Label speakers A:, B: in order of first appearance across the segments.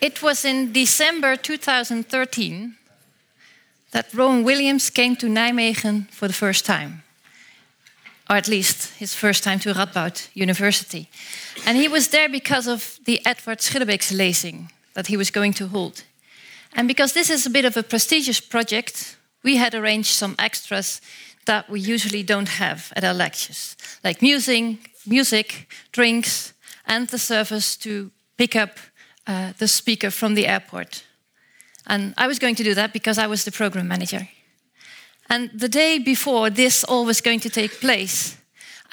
A: It was in December 2013 that Rowan Williams came to Nijmegen for the first time, or at least his first time to Radboud University. And he was there because of the Edward Schillebeeckx lezing that he was going to hold. And because this is a bit of a prestigious project, we had arranged some extras that we usually don't have at our lectures, like music, music drinks, and the service to pick up uh, the speaker from the airport. And I was going to do that because I was the program manager. And the day before this all was going to take place,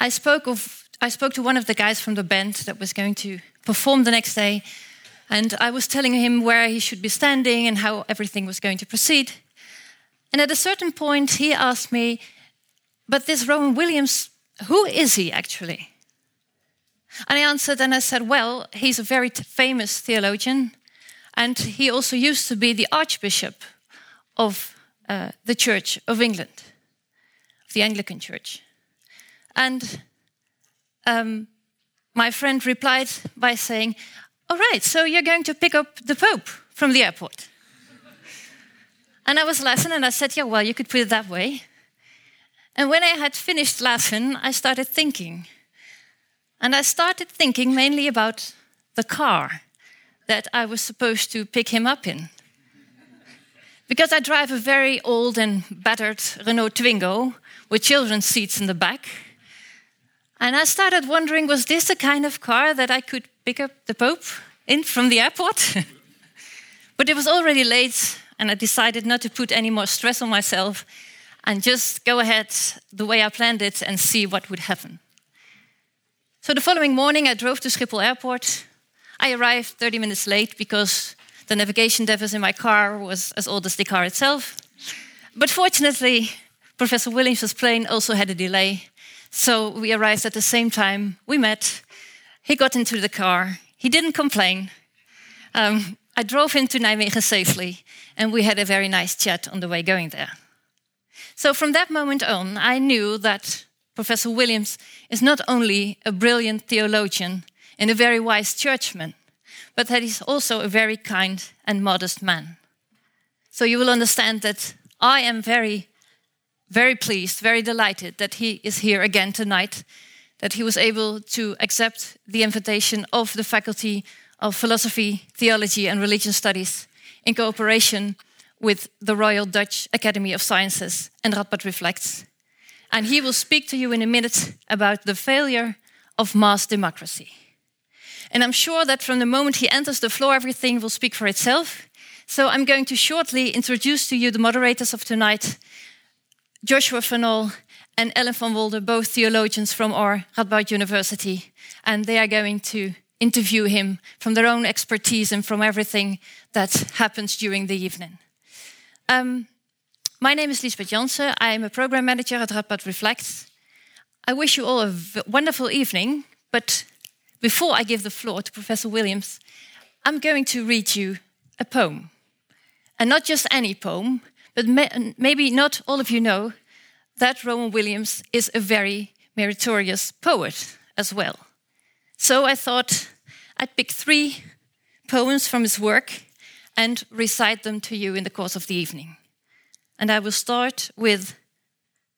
A: I spoke, of, I spoke to one of the guys from the band that was going to perform the next day. And I was telling him where he should be standing and how everything was going to proceed. And at a certain point, he asked me, But this Rowan Williams, who is he actually? And I answered and I said, Well, he's a very famous theologian, and he also used to be the Archbishop of uh, the Church of England, of the Anglican Church. And um, my friend replied by saying, All right, so you're going to pick up the Pope from the airport. and I was laughing and I said, Yeah, well, you could put it that way. And when I had finished laughing, I started thinking. And I started thinking mainly about the car that I was supposed to pick him up in. because I drive a very old and battered Renault Twingo with children's seats in the back. And I started wondering was this the kind of car that I could pick up the Pope in from the airport? but it was already late, and I decided not to put any more stress on myself and just go ahead the way I planned it and see what would happen. So the following morning, I drove to Schiphol Airport. I arrived 30 minutes late because the navigation device in my car was as old as the car itself. But fortunately, Professor Williams's plane also had a delay. So we arrived at the same time. We met. He got into the car. He didn't complain. Um, I drove him to Nijmegen safely, and we had a very nice chat on the way going there. So from that moment on, I knew that Professor Williams is not only a brilliant theologian and a very wise churchman, but that he's also a very kind and modest man. So you will understand that I am very, very pleased, very delighted that he is here again tonight, that he was able to accept the invitation of the Faculty of Philosophy, Theology, and Religion Studies in cooperation with the Royal Dutch Academy of Sciences and Radboud Reflects. And he will speak to you in a minute about the failure of mass democracy. And I'm sure that from the moment he enters the floor, everything will speak for itself. So I'm going to shortly introduce to you the moderators of tonight Joshua Van and Ellen van Wolde, both theologians from our Radboud University. And they are going to interview him from their own expertise and from everything that happens during the evening. Um, my name is Lisbeth Jansen. I am a program manager at Radboud Reflect. I wish you all a wonderful evening, but before I give the floor to Professor Williams, I'm going to read you a poem. And not just any poem, but maybe not all of you know that Rowan Williams is a very meritorious poet as well. So I thought I'd pick three poems from his work and recite them to you in the course of the evening. And I will start with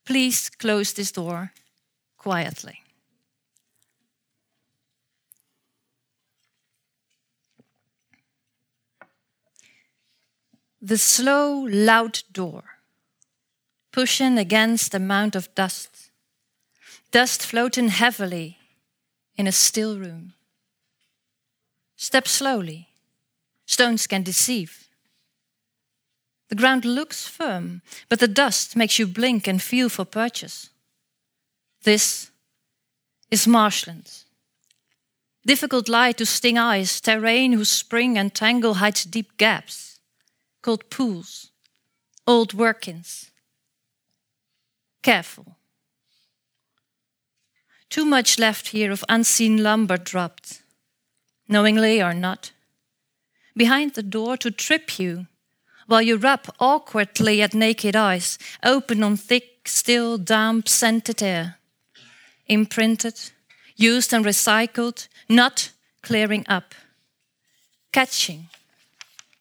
A: Please close this door quietly. The slow, loud door, pushing against a mound of dust, dust floating heavily in a still room. Step slowly, stones can deceive. The ground looks firm, but the dust makes you blink and feel for purchase. This is marshland. Difficult light to sting eyes, terrain whose spring and tangle hides deep gaps called pools, old workings. Careful. Too much left here of unseen lumber dropped, knowingly or not, behind the door to trip you while you rub awkwardly at naked eyes, open on thick, still, damp, scented air. Imprinted, used and recycled, not clearing up. Catching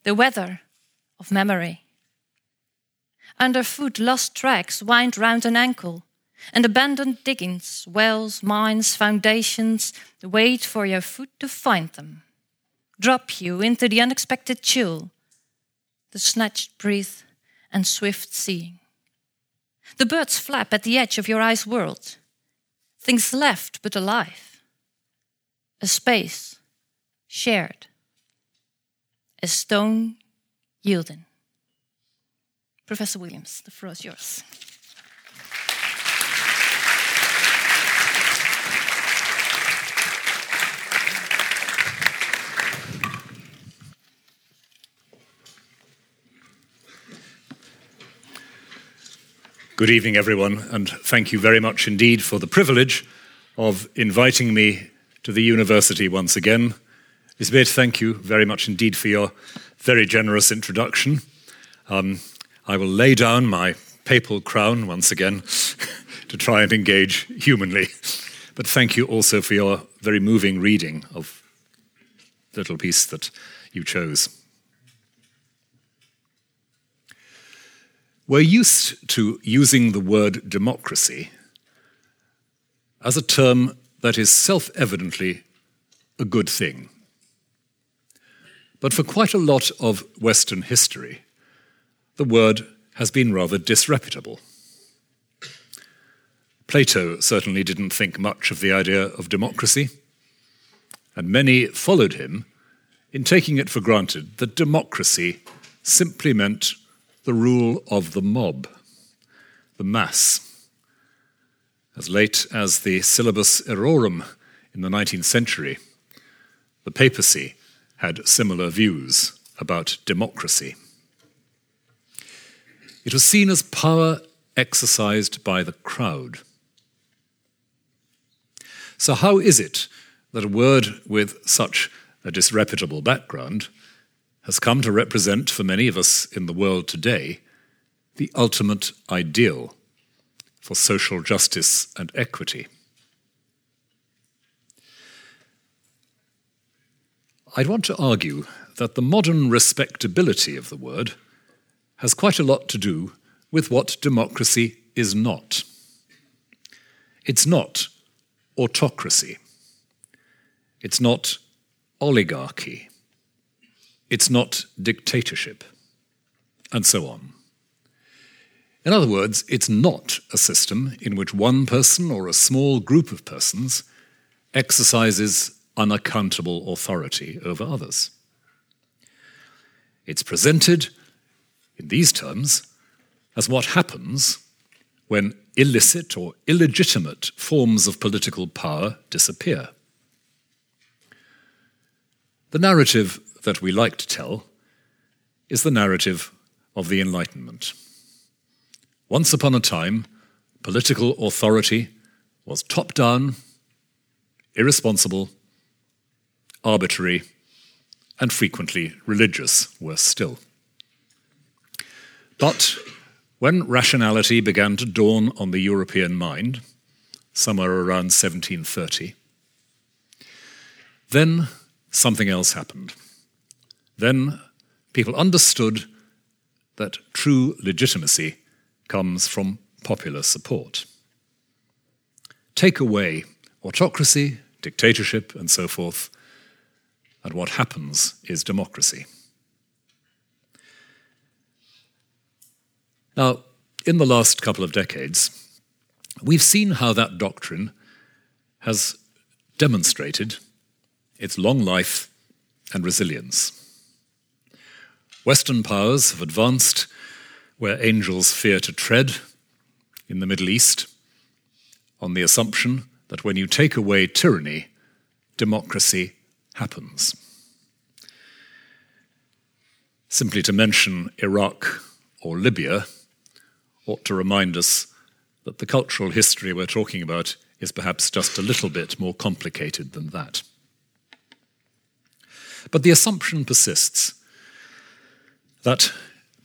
A: the weather of memory. Underfoot, lost tracks wind round an ankle, and abandoned diggings, wells, mines, foundations wait for your foot to find them, drop you into the unexpected chill, the snatched breath and swift seeing. The birds flap at the edge of your eyes world, things left but alive, a space shared, a stone yielding. Professor Williams, the floor is yours.
B: Good evening, everyone, and thank you very much indeed for the privilege of inviting me to the university once again. Lisbeth, thank you very much indeed for your very generous introduction. Um, I will lay down my papal crown once again to try and engage humanly. But thank you also for your very moving reading of the little piece that you chose. We're used to using the word democracy as a term that is self evidently a good thing. But for quite a lot of Western history, the word has been rather disreputable. Plato certainly didn't think much of the idea of democracy, and many followed him in taking it for granted that democracy simply meant the rule of the mob, the mass. As late as the Syllabus Errorum in the 19th century, the papacy had similar views about democracy. It was seen as power exercised by the crowd. So, how is it that a word with such a disreputable background has come to represent for many of us in the world today the ultimate ideal for social justice and equity. I'd want to argue that the modern respectability of the word has quite a lot to do with what democracy is not. It's not autocracy. It's not oligarchy. It's not dictatorship, and so on. In other words, it's not a system in which one person or a small group of persons exercises unaccountable authority over others. It's presented, in these terms, as what happens when illicit or illegitimate forms of political power disappear. The narrative that we like to tell is the narrative of the Enlightenment. Once upon a time, political authority was top down, irresponsible, arbitrary, and frequently religious, worse still. But when rationality began to dawn on the European mind, somewhere around 1730, then something else happened. Then people understood that true legitimacy comes from popular support. Take away autocracy, dictatorship, and so forth, and what happens is democracy. Now, in the last couple of decades, we've seen how that doctrine has demonstrated its long life and resilience. Western powers have advanced where angels fear to tread in the Middle East on the assumption that when you take away tyranny, democracy happens. Simply to mention Iraq or Libya ought to remind us that the cultural history we're talking about is perhaps just a little bit more complicated than that. But the assumption persists that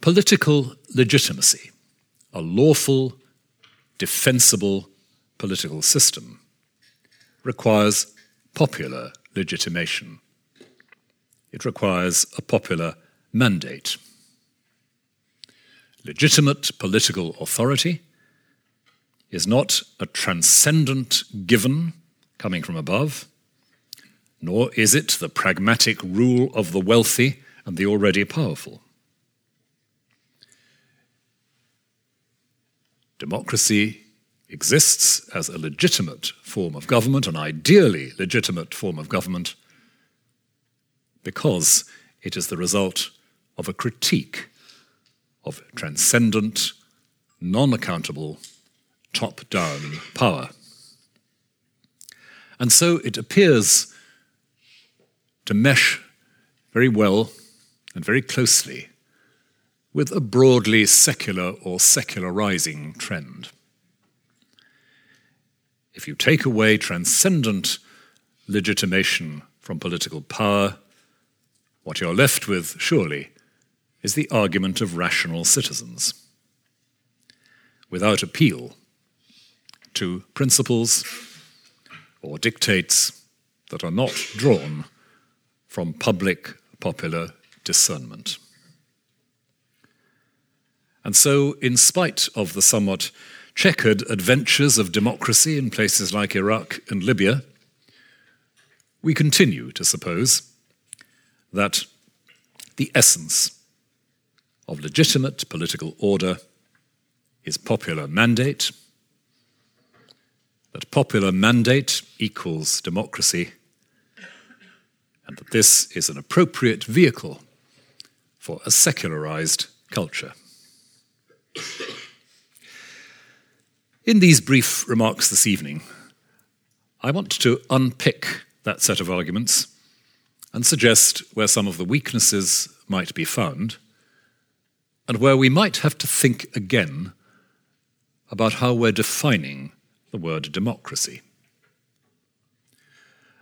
B: political legitimacy, a lawful, defensible political system, requires popular legitimation. It requires a popular mandate. Legitimate political authority is not a transcendent given coming from above, nor is it the pragmatic rule of the wealthy and the already powerful. Democracy exists as a legitimate form of government, an ideally legitimate form of government, because it is the result of a critique of transcendent, non accountable, top down power. And so it appears to mesh very well and very closely with a broadly secular or secularizing trend. If you take away transcendent legitimation from political power, what you're left with, surely, is the argument of rational citizens. Without appeal to principles or dictates that are not drawn from public popular discernment. And so, in spite of the somewhat checkered adventures of democracy in places like Iraq and Libya, we continue to suppose that the essence of legitimate political order is popular mandate, that popular mandate equals democracy, and that this is an appropriate vehicle for a secularized culture. In these brief remarks this evening, I want to unpick that set of arguments and suggest where some of the weaknesses might be found and where we might have to think again about how we're defining the word democracy.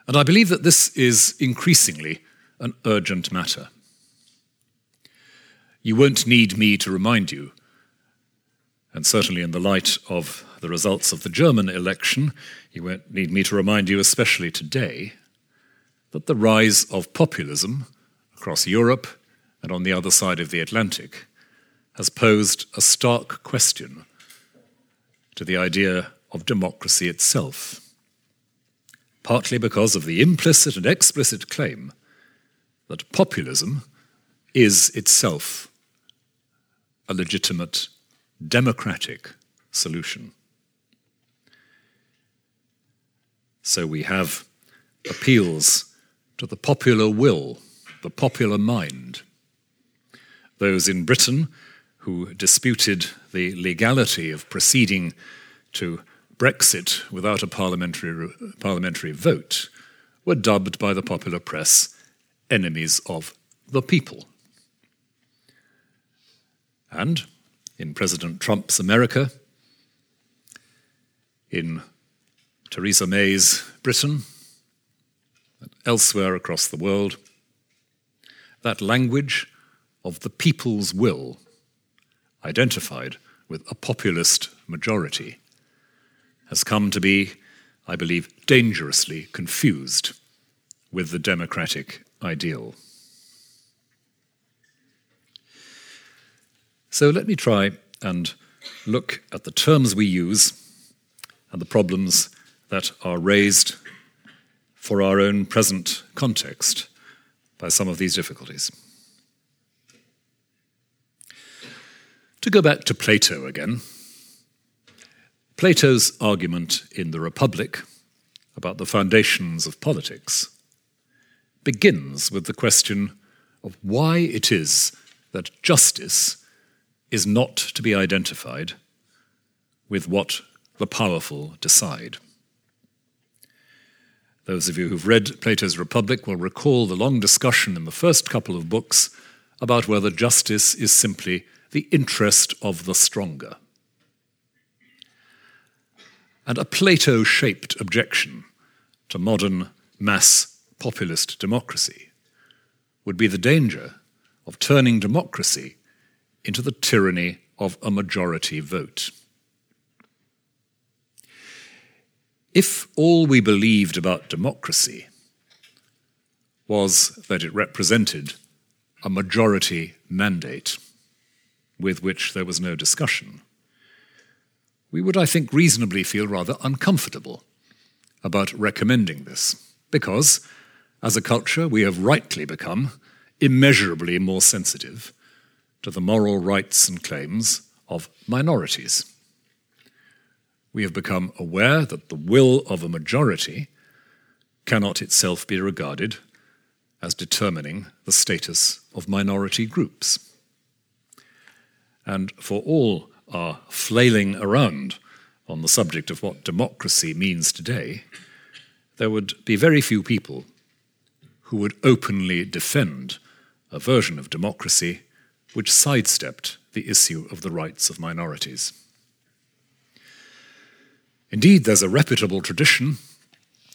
B: And I believe that this is increasingly an urgent matter. You won't need me to remind you, and certainly in the light of the results of the German election, you won't need me to remind you, especially today, that the rise of populism across Europe and on the other side of the Atlantic has posed a stark question to the idea of democracy itself, partly because of the implicit and explicit claim that populism is itself a legitimate democratic solution. So we have appeals to the popular will, the popular mind. Those in Britain who disputed the legality of proceeding to Brexit without a parliamentary, parliamentary vote were dubbed by the popular press enemies of the people. And in President Trump's America, in Theresa May's Britain, and elsewhere across the world, that language of the people's will, identified with a populist majority, has come to be, I believe, dangerously confused with the democratic ideal. So let me try and look at the terms we use and the problems that are raised for our own present context by some of these difficulties. To go back to Plato again, Plato's argument in The Republic about the foundations of politics begins with the question of why it is that justice is not to be identified with what the powerful decide. Those of you who've read Plato's Republic will recall the long discussion in the first couple of books about whether justice is simply the interest of the stronger. And a Plato shaped objection to modern mass populist democracy would be the danger of turning democracy into the tyranny of a majority vote. If all we believed about democracy was that it represented a majority mandate with which there was no discussion, we would, I think, reasonably feel rather uncomfortable about recommending this, because, as a culture, we have rightly become immeasurably more sensitive to the moral rights and claims of minorities. We have become aware that the will of a majority cannot itself be regarded as determining the status of minority groups. And for all our flailing around on the subject of what democracy means today, there would be very few people who would openly defend a version of democracy which sidestepped the issue of the rights of minorities. Indeed, there's a reputable tradition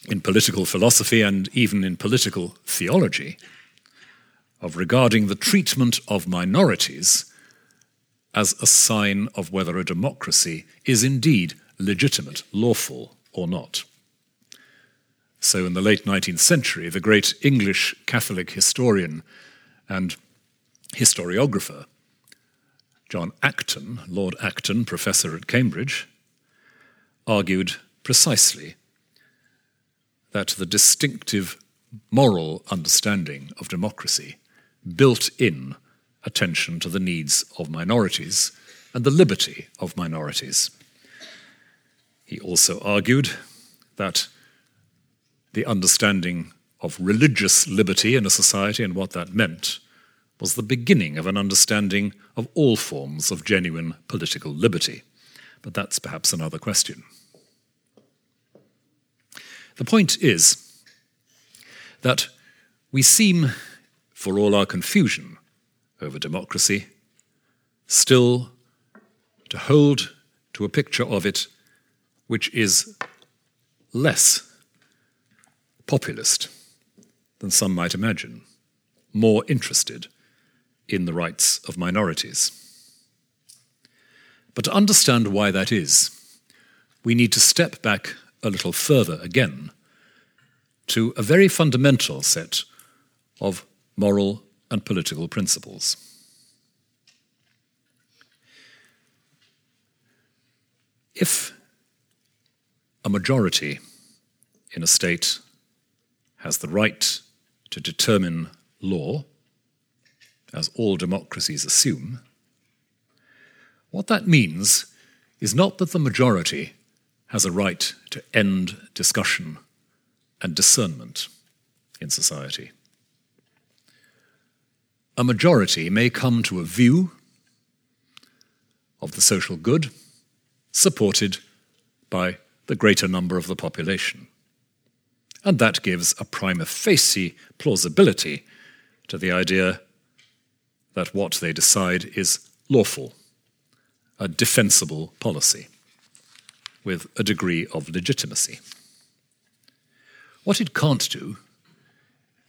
B: in political philosophy and even in political theology of regarding the treatment of minorities as a sign of whether a democracy is indeed legitimate, lawful, or not. So, in the late 19th century, the great English Catholic historian and historiographer John Acton, Lord Acton, professor at Cambridge, argued precisely that the distinctive moral understanding of democracy built in attention to the needs of minorities and the liberty of minorities. He also argued that the understanding of religious liberty in a society and what that meant was the beginning of an understanding of all forms of genuine political liberty. But that's perhaps another question. The point is that we seem, for all our confusion over democracy, still to hold to a picture of it which is less populist than some might imagine, more interested in the rights of minorities. But to understand why that is, we need to step back a little further again to a very fundamental set of moral and political principles. If a majority in a state has the right to determine law, as all democracies assume, what that means is not that the majority has a right to end discussion and discernment in society. A majority may come to a view of the social good supported by the greater number of the population. And that gives a prima facie plausibility to the idea that what they decide is lawful, a defensible policy, with a degree of legitimacy. What it can't do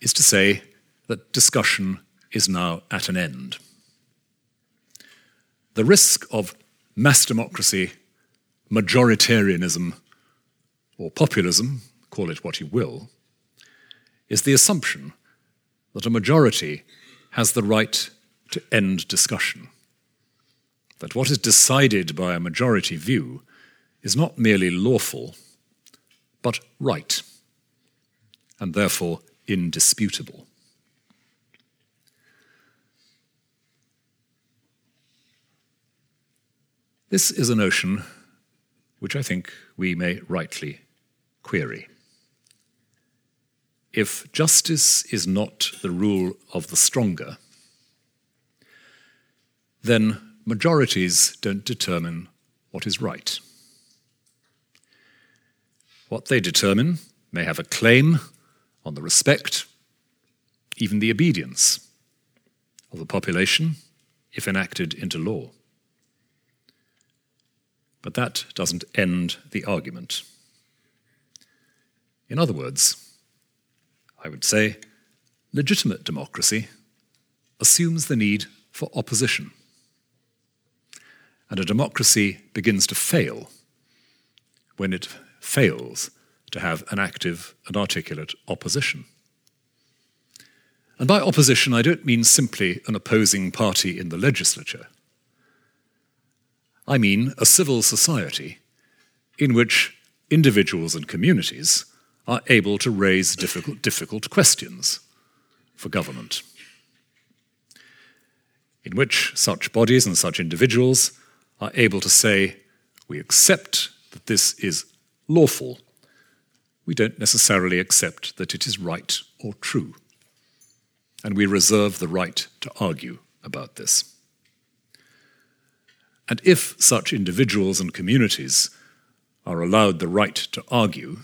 B: is to say that discussion is now at an end. The risk of mass democracy, majoritarianism, or populism, call it what you will, is the assumption that a majority has the right to end discussion. That what is decided by a majority view is not merely lawful, but right, and therefore indisputable. This is a notion which I think we may rightly query. If justice is not the rule of the stronger, then majorities don't determine what is right. What they determine may have a claim on the respect, even the obedience of the population if enacted into law. But that doesn't end the argument. In other words, I would say legitimate democracy assumes the need for opposition and a democracy begins to fail when it fails to have an active and articulate opposition. And by opposition, I don't mean simply an opposing party in the legislature. I mean a civil society in which individuals and communities are able to raise difficult, difficult questions for government, in which such bodies and such individuals are able to say, we accept that this is lawful. We don't necessarily accept that it is right or true. And we reserve the right to argue about this. And if such individuals and communities are allowed the right to argue,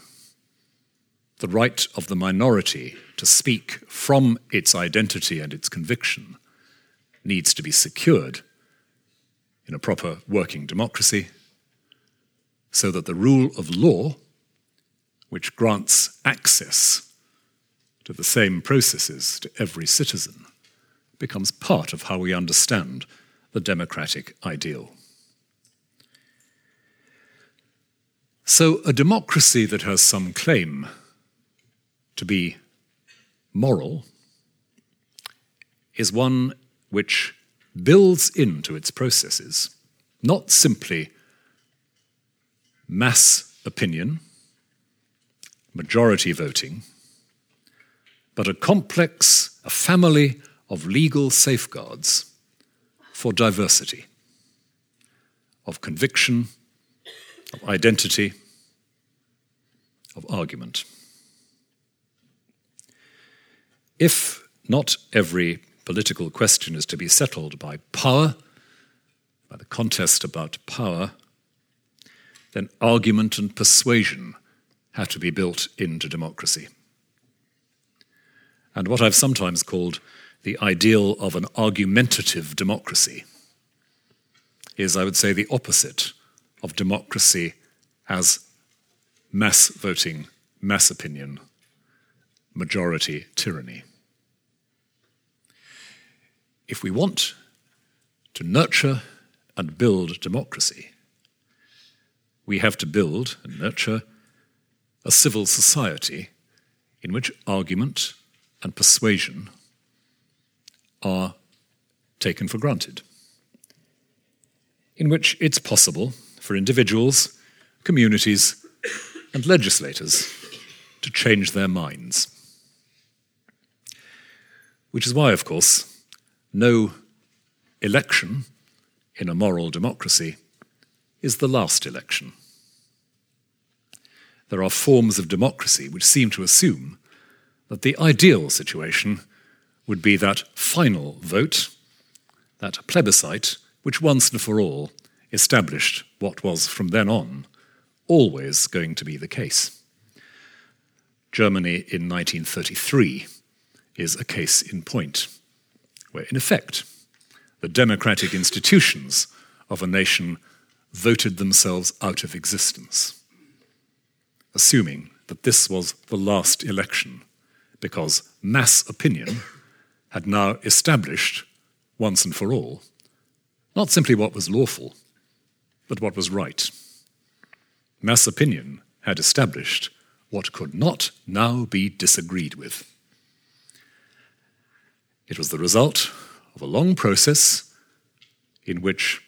B: the right of the minority to speak from its identity and its conviction needs to be secured in a proper working democracy so that the rule of law, which grants access to the same processes to every citizen, becomes part of how we understand the democratic ideal. So, a democracy that has some claim to be moral is one which builds into its processes not simply mass opinion, majority voting, but a complex, a family of legal safeguards for diversity, of conviction, of identity, of argument. If not every political question is to be settled by power, by the contest about power, then argument and persuasion have to be built into democracy. And what I've sometimes called the ideal of an argumentative democracy is, I would say, the opposite of democracy as mass voting, mass opinion, majority tyranny. If we want to nurture and build democracy, we have to build and nurture a civil society in which argument and persuasion are taken for granted, in which it's possible for individuals, communities, and legislators to change their minds. Which is why, of course, no election in a moral democracy is the last election. There are forms of democracy which seem to assume that the ideal situation would be that final vote, that plebiscite, which once and for all established what was from then on always going to be the case. Germany in 1933 is a case in point, where in effect the democratic institutions of a nation voted themselves out of existence, assuming that this was the last election because mass opinion had now established once and for all not simply what was lawful, but what was right. Mass opinion had established what could not now be disagreed with. It was the result of a long process in which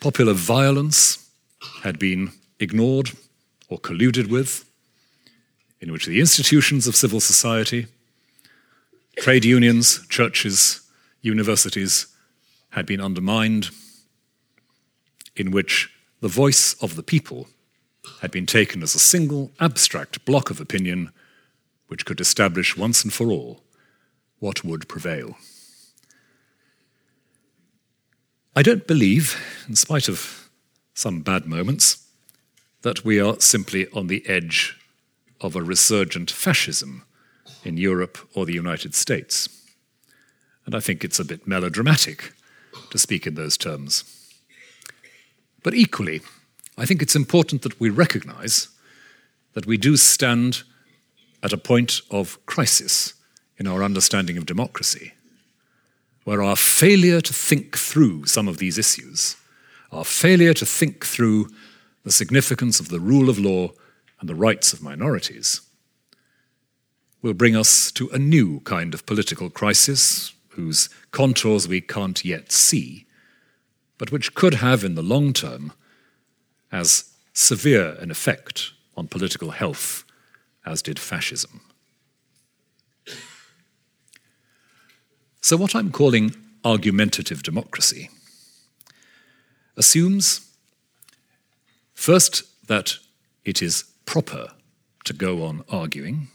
B: popular violence had been ignored or colluded with, in which the institutions of civil society, trade unions, churches, universities had been undermined, in which the voice of the people had been taken as a single abstract block of opinion which could establish once and for all what would prevail. I don't believe, in spite of some bad moments, that we are simply on the edge of a resurgent fascism in Europe or the United States. And I think it's a bit melodramatic to speak in those terms. But equally, I think it's important that we recognize that we do stand at a point of crisis in our understanding of democracy, where our failure to think through some of these issues, our failure to think through the significance of the rule of law and the rights of minorities, will bring us to a new kind of political crisis whose contours we can't yet see, but which could have in the long term as severe an effect on political health as did fascism. So, what I'm calling argumentative democracy assumes first that it is proper to go on arguing,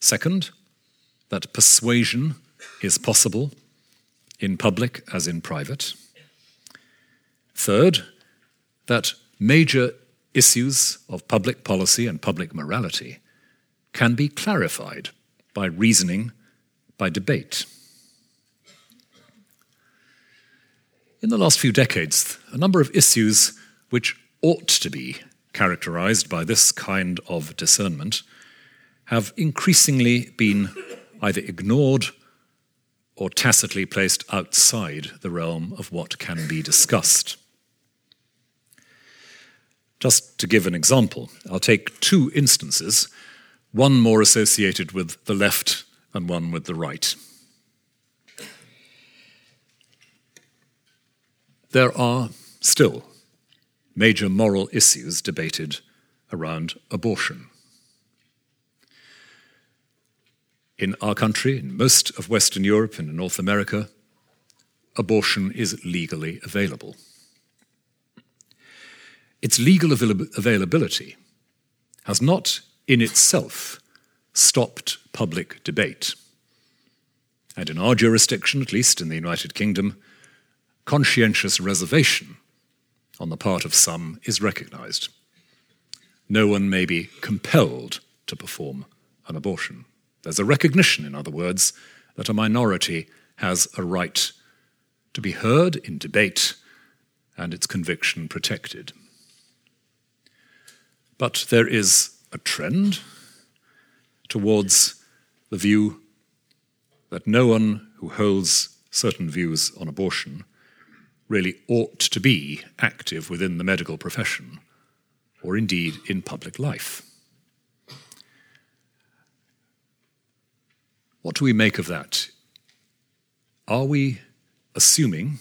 B: second, that persuasion is possible in public as in private, third, that major issues of public policy and public morality can be clarified by reasoning, by debate. In the last few decades, a number of issues which ought to be characterized by this kind of discernment have increasingly been either ignored or tacitly placed outside the realm of what can be discussed. Just to give an example, I'll take two instances, one more associated with the left and one with the right. There are still major moral issues debated around abortion. In our country, in most of Western Europe and North America, abortion is legally available. Its legal avail- availability has not in itself stopped public debate. And in our jurisdiction, at least in the United Kingdom, conscientious reservation on the part of some is recognized. No one may be compelled to perform an abortion. There's a recognition, in other words, that a minority has a right to be heard in debate and its conviction protected. But there is a trend towards the view that no one who holds certain views on abortion really ought to be active within the medical profession or indeed in public life. What do we make of that? Are we assuming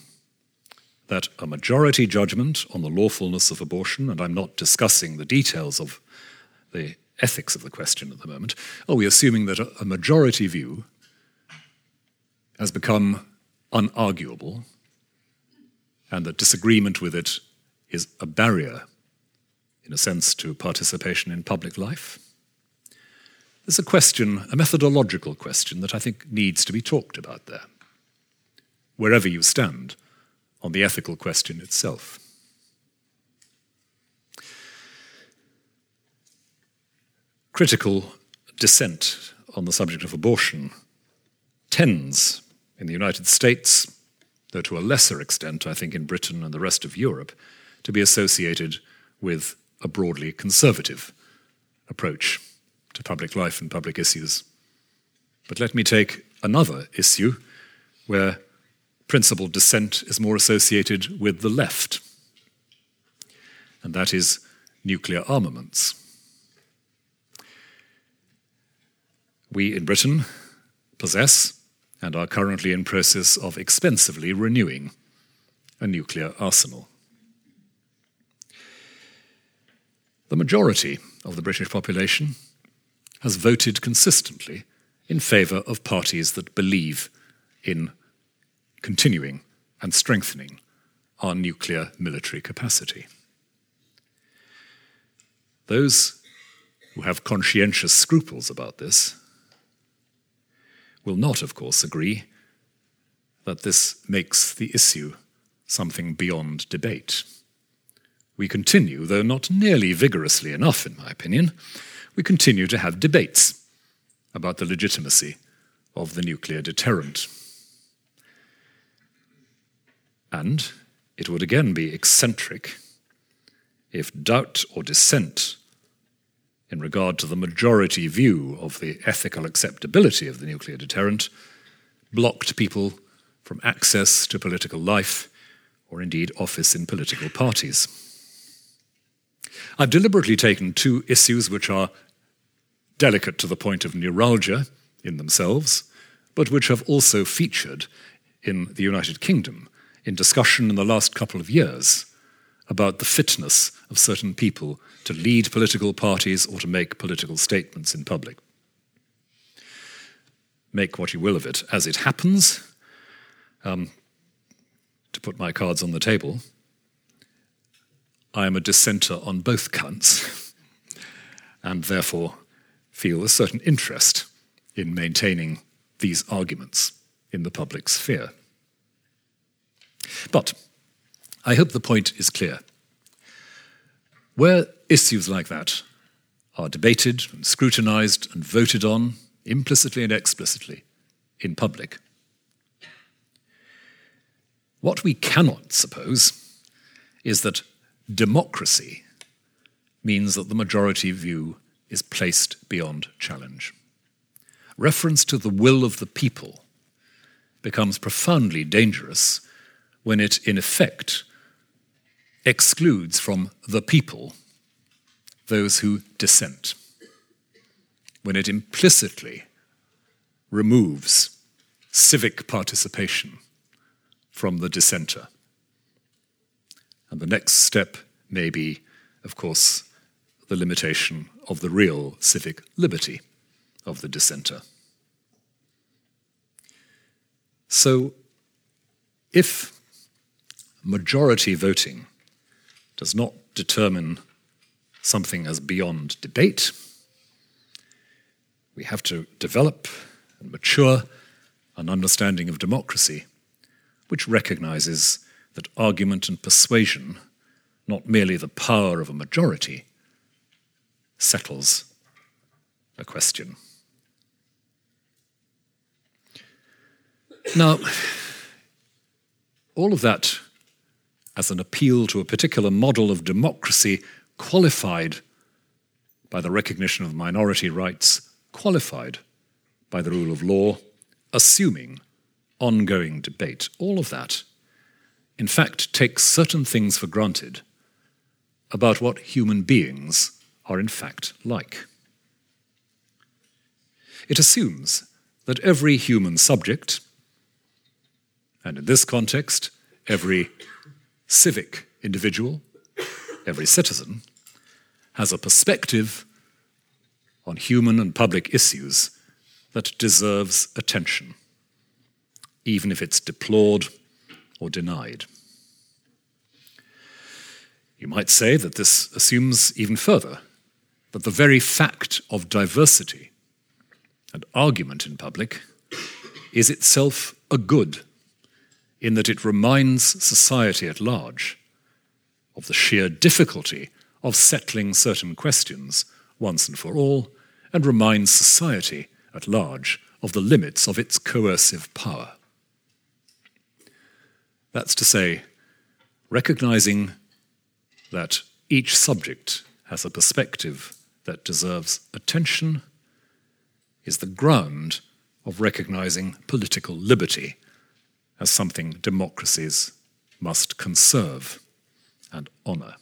B: that a majority judgment on the lawfulness of abortion, and I'm not discussing the details of the ethics of the question at the moment, are we assuming that a majority view has become unarguable and that disagreement with it is a barrier, in a sense, to participation in public life? There's a question, a methodological question, that I think needs to be talked about there, wherever you stand on the ethical question itself. Critical dissent on the subject of abortion tends, in the United States, though to a lesser extent, I think, in Britain and the rest of Europe, to be associated with a broadly conservative approach to public life and public issues. But let me take another issue where principled dissent is more associated with the left, and that is nuclear armaments. We in Britain possess and are currently in process of expensively renewing a nuclear arsenal. The majority of the British population has voted consistently in favour of parties that believe in continuing and strengthening our nuclear military capacity. Those who have conscientious scruples about this will not, of course, agree that this makes the issue something beyond debate. We continue, though not nearly vigorously enough, in my opinion, we continue to have debates about the legitimacy of the nuclear deterrent. And it would again be eccentric if doubt or dissent in regard to the majority view of the ethical acceptability of the nuclear deterrent blocked people from access to political life or indeed office in political parties. I've deliberately taken two issues which are delicate to the point of neuralgia in themselves, but which have also featured in the United Kingdom in discussion in the last couple of years about the fitness of certain people to lead political parties or to make political statements in public. Make what you will of it as it happens. Um, to put my cards on the table, I am a dissenter on both counts, and therefore feel a certain interest in maintaining these arguments in the public sphere. But I hope the point is clear. Where issues like that are debated and scrutinized and voted on, implicitly and explicitly, in public, what we cannot suppose is that democracy means that the majority view is placed beyond challenge. Reference to the will of the people becomes profoundly dangerous when it, in effect, excludes from the people those who dissent, when it implicitly removes civic participation from the dissenter. And the next step may be, of course, the limitation of the real civic liberty of the dissenter. So, if majority voting does not determine something as beyond debate. We have to develop and mature an understanding of democracy which recognizes that argument and persuasion, not merely the power of a majority, settles a question. Now, all of that as an appeal to a particular model of democracy qualified by the recognition of minority rights, qualified by the rule of law, assuming ongoing debate. All of that, in fact, takes certain things for granted about what human beings are in fact like. It assumes that every human subject, and in this context, every civic individual, every citizen, has a perspective on human and public issues that deserves attention, even if it's deplored or denied. You might say that this assumes even further that the very fact of diversity and argument in public is itself a good in that it reminds society at large of the sheer difficulty of settling certain questions once and for all, and reminds society at large of the limits of its coercive power. That's to say, recognizing that each subject has a perspective that deserves attention is the ground of recognizing political liberty as something democracies must conserve and honour.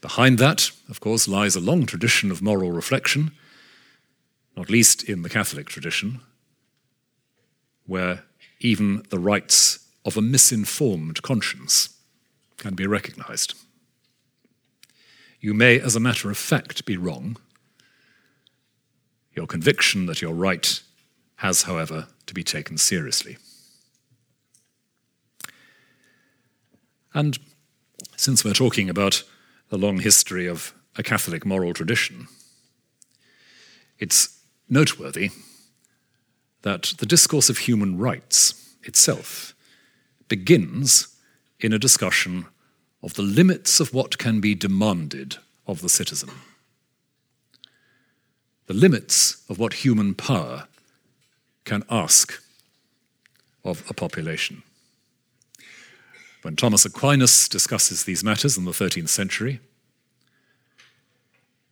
B: Behind that, of course, lies a long tradition of moral reflection, not least in the Catholic tradition, where even the rights of a misinformed conscience can be recognized. You may, as a matter of fact, be wrong. Your conviction that you're right has, however, to be taken seriously. And since we're talking about the long history of a Catholic moral tradition, it's noteworthy that the discourse of human rights itself begins in a discussion of the limits of what can be demanded of the citizen, the limits of what human power can ask of a population. When Thomas Aquinas discusses these matters in the 13th century,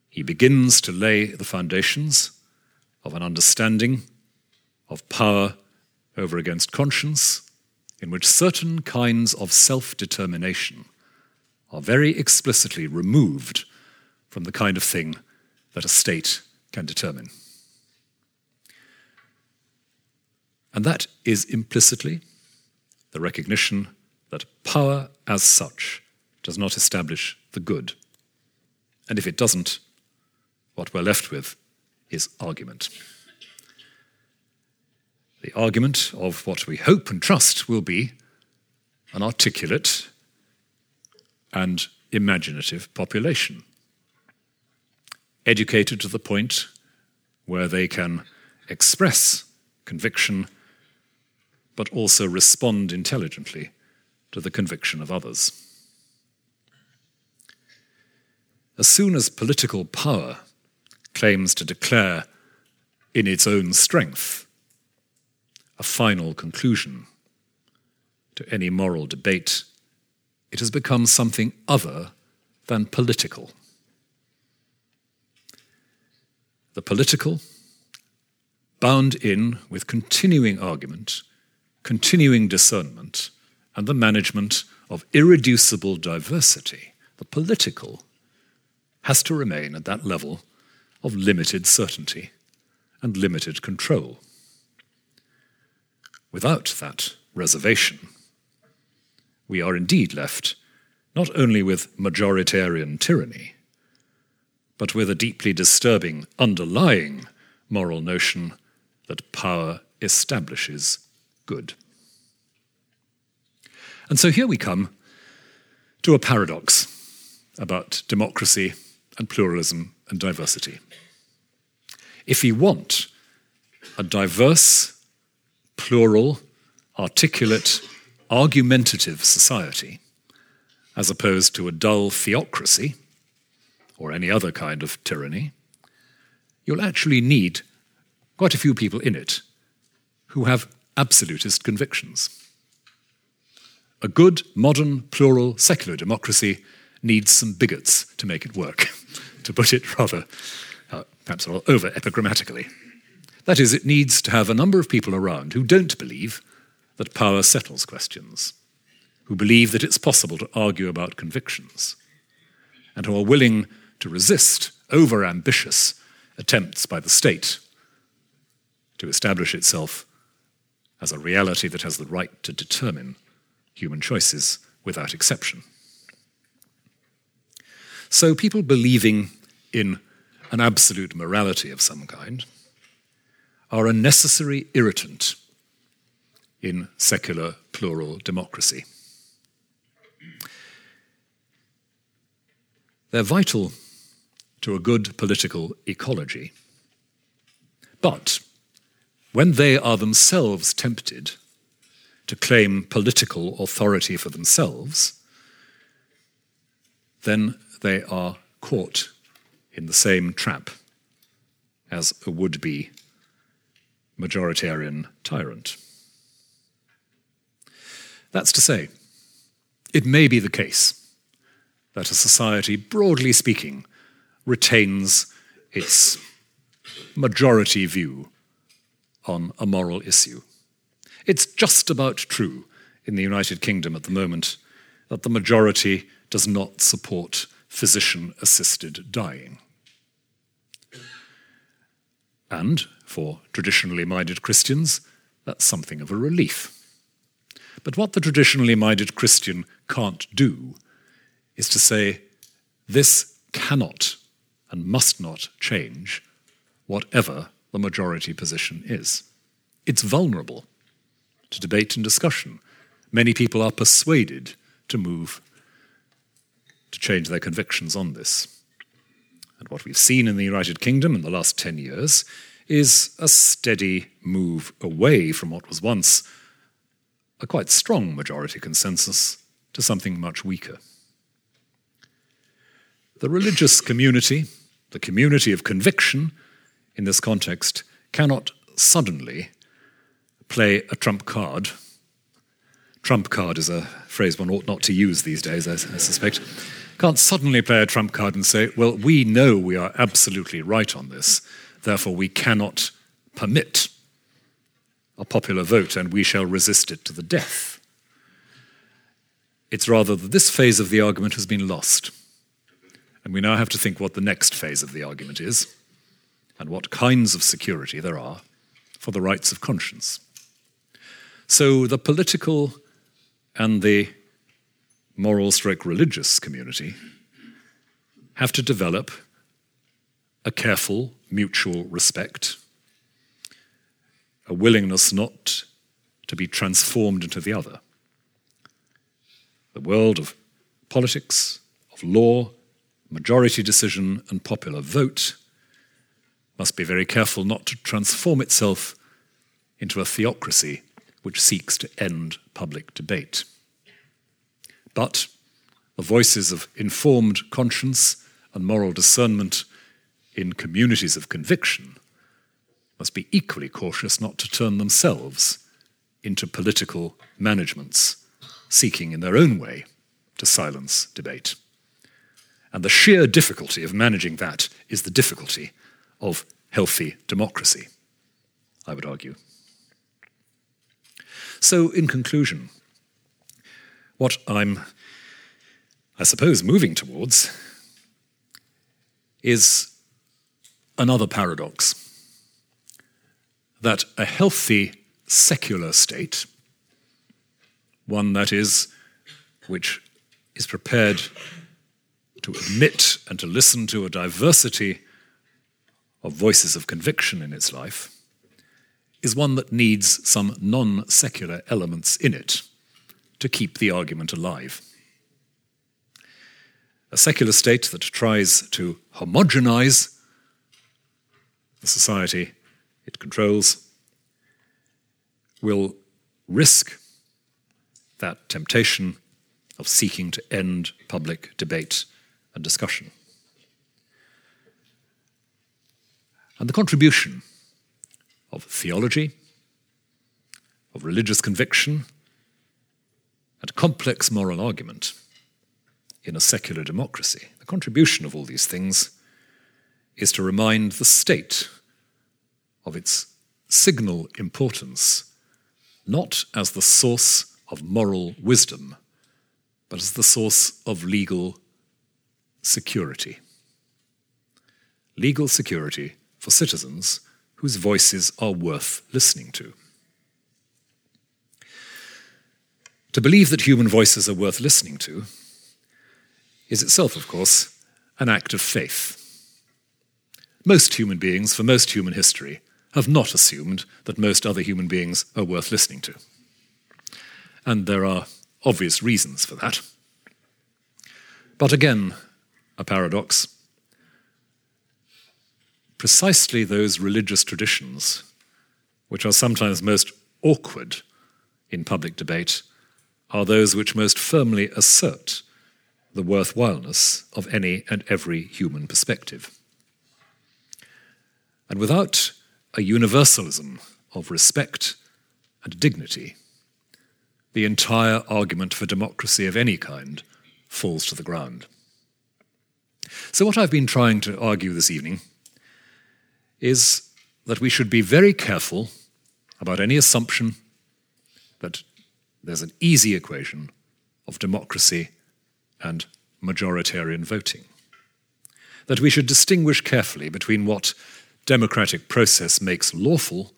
B: he begins to lay the foundations of an understanding of power over against conscience, in which certain kinds of self determination are very explicitly removed from the kind of thing that a state can determine. And that is implicitly the recognition that power as such does not establish the good. And if it doesn't, what we're left with is argument. The argument of what we hope and trust will be an articulate and imaginative population, educated to the point where they can express conviction but also respond intelligently to the conviction of others. As soon as political power claims to declare in its own strength a final conclusion to any moral debate, it has become something other than political. The political, bound in with continuing argument, continuing discernment, and the management of irreducible diversity, the political, has to remain at that level of limited certainty and limited control. Without that reservation, we are indeed left not only with majoritarian tyranny, but with a deeply disturbing underlying moral notion that power establishes good. And so here we come to a paradox about democracy and pluralism and diversity. If we want a diverse, plural, articulate, argumentative society, as opposed to a dull theocracy or any other kind of tyranny, you'll actually need quite a few people in it who have absolutist convictions. A good, modern, plural, secular democracy needs some bigots to make it work, to put it rather, uh, perhaps over epigrammatically. That is, it needs to have a number of people around who don't believe that power settles questions, who believe that it's possible to argue about convictions, and who are willing to resist over ambitious attempts by the state to establish itself as a reality that has the right to determine human choices without exception. So, people believing in an absolute morality of some kind are a necessary irritant in secular plural democracy. They're vital to a good political ecology. But when they are themselves tempted to claim political authority for themselves, then they are caught in the same trap as a would be majoritarian tyrant. That's to say, it may be the case that a society, broadly speaking, retains its majority view on a moral issue. It's just about true in the United Kingdom at the moment that the majority does not support physician assisted dying. And for traditionally minded Christians, that's something of a relief. But what the traditionally minded Christian can't do is to say, this cannot and must not change, whatever the majority position is. It's vulnerable to debate and discussion. Many people are persuaded to move to change their convictions on this. And what we've seen in the United Kingdom in the last 10 years is a steady move away from what was once a quite strong majority consensus to something much weaker. The religious community, the community of conviction in this context, cannot suddenly play a trump card. Trump card is a phrase one ought not to use these days, I, I suspect. Can't suddenly play a trump card and say, well, we know we are absolutely right on this, therefore we cannot permit a popular vote and we shall resist it to the death. It's rather that this phase of the argument has been lost And we now have to think what the next phase of the argument is and what kinds of security there are for the rights of conscience. So the political and the moral stroke religious community have to develop a careful mutual respect, a willingness not to be transformed into the other. The world of politics, of law, majority decision, and popular vote must be very careful not to transform itself into a theocracy which seeks to end public debate. But the voices of informed conscience and moral discernment in communities of conviction must be equally cautious not to turn themselves into political managements, seeking in their own way to silence debate. And the sheer difficulty of managing that is the difficulty of healthy democracy, I would argue. So, in conclusion, what I'm, I suppose, moving towards is another paradox that a healthy secular state, one that is, which is prepared to admit and to listen to a diversity of voices of conviction in its life, is one that needs some non secular elements in it to keep the argument alive. A secular state that tries to homogenize the society it controls will risk that temptation of seeking to end public debate and discussion. And the contribution of theology, of religious conviction, and complex moral argument in a secular democracy, the contribution of all these things is to remind the state of its signal importance, not as the source of moral wisdom, but as the source of legal security. Legal security for citizens whose voices are worth listening to. To believe that human voices are worth listening to is itself, of course, an act of faith. Most human beings, for most human history, have not assumed that most other human beings are worth listening to. And there are obvious reasons for that. But again, a paradox precisely those religious traditions which are sometimes most awkward in public debate are those which most firmly assert the worthwhileness of any and every human perspective. And without a universalism of respect and dignity, the entire argument for democracy of any kind falls to the ground. So, what I've been trying to argue this evening is that we should be very careful about any assumption that there's an easy equation of democracy and majoritarian voting. That we should distinguish carefully between what democratic process makes lawful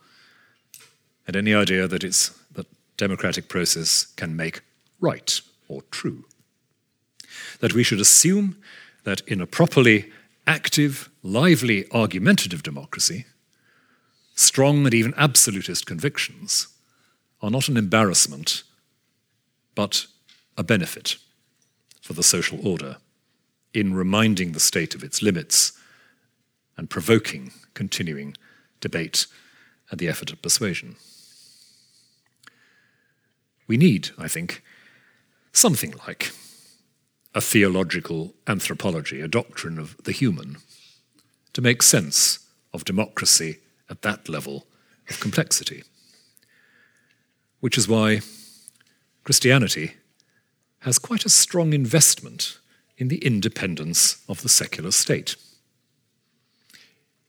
B: and any idea that it's that democratic process can make right or true. That we should assume that in a properly active, lively, argumentative democracy, strong and even absolutist convictions are not an embarrassment, but a benefit for the social order in reminding the state of its limits and provoking continuing debate and the effort at persuasion. We need, I think, something like a theological anthropology, a doctrine of the human, to make sense of democracy at that level of complexity. Which is why Christianity has quite a strong investment in the independence of the secular state,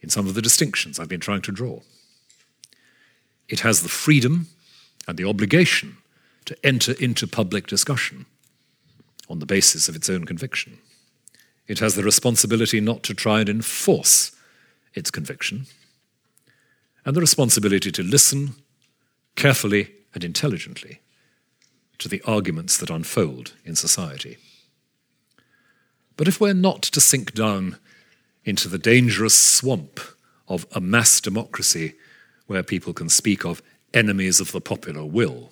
B: in some of the distinctions I've been trying to draw. It has the freedom and the obligation to enter into public discussion on the basis of its own conviction. It has the responsibility not to try and enforce its conviction, and the responsibility to listen carefully and intelligently to the arguments that unfold in society. But if we're not to sink down into the dangerous swamp of a mass democracy where people can speak of enemies of the popular will,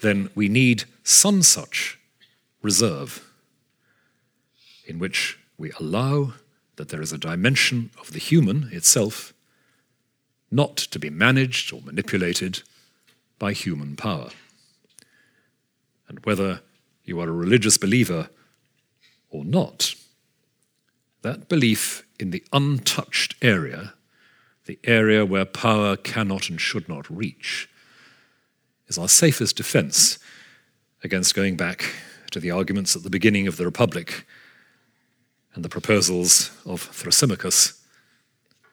B: then we need some such reserve in which we allow that there is a dimension of the human itself not to be managed or manipulated by human power. And whether you are a religious believer or not, that belief in the untouched area, the area where power cannot and should not reach, is our safest defense against going back to the arguments at the beginning of the Republic and the proposals of Thrasymachus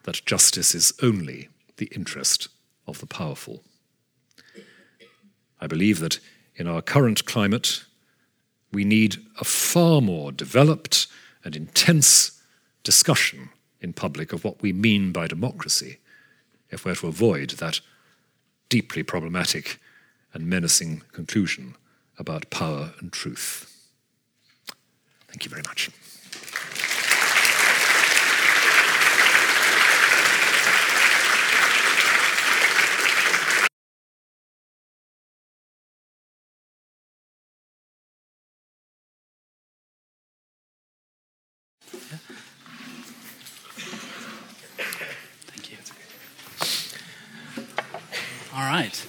B: that justice is only the interest of the powerful. I believe that in our current climate, we need a far more developed and intense discussion in public of what we mean by democracy if we're to avoid that deeply problematic and menacing conclusion about power and truth. Thank you very much.
C: Thank you. All right.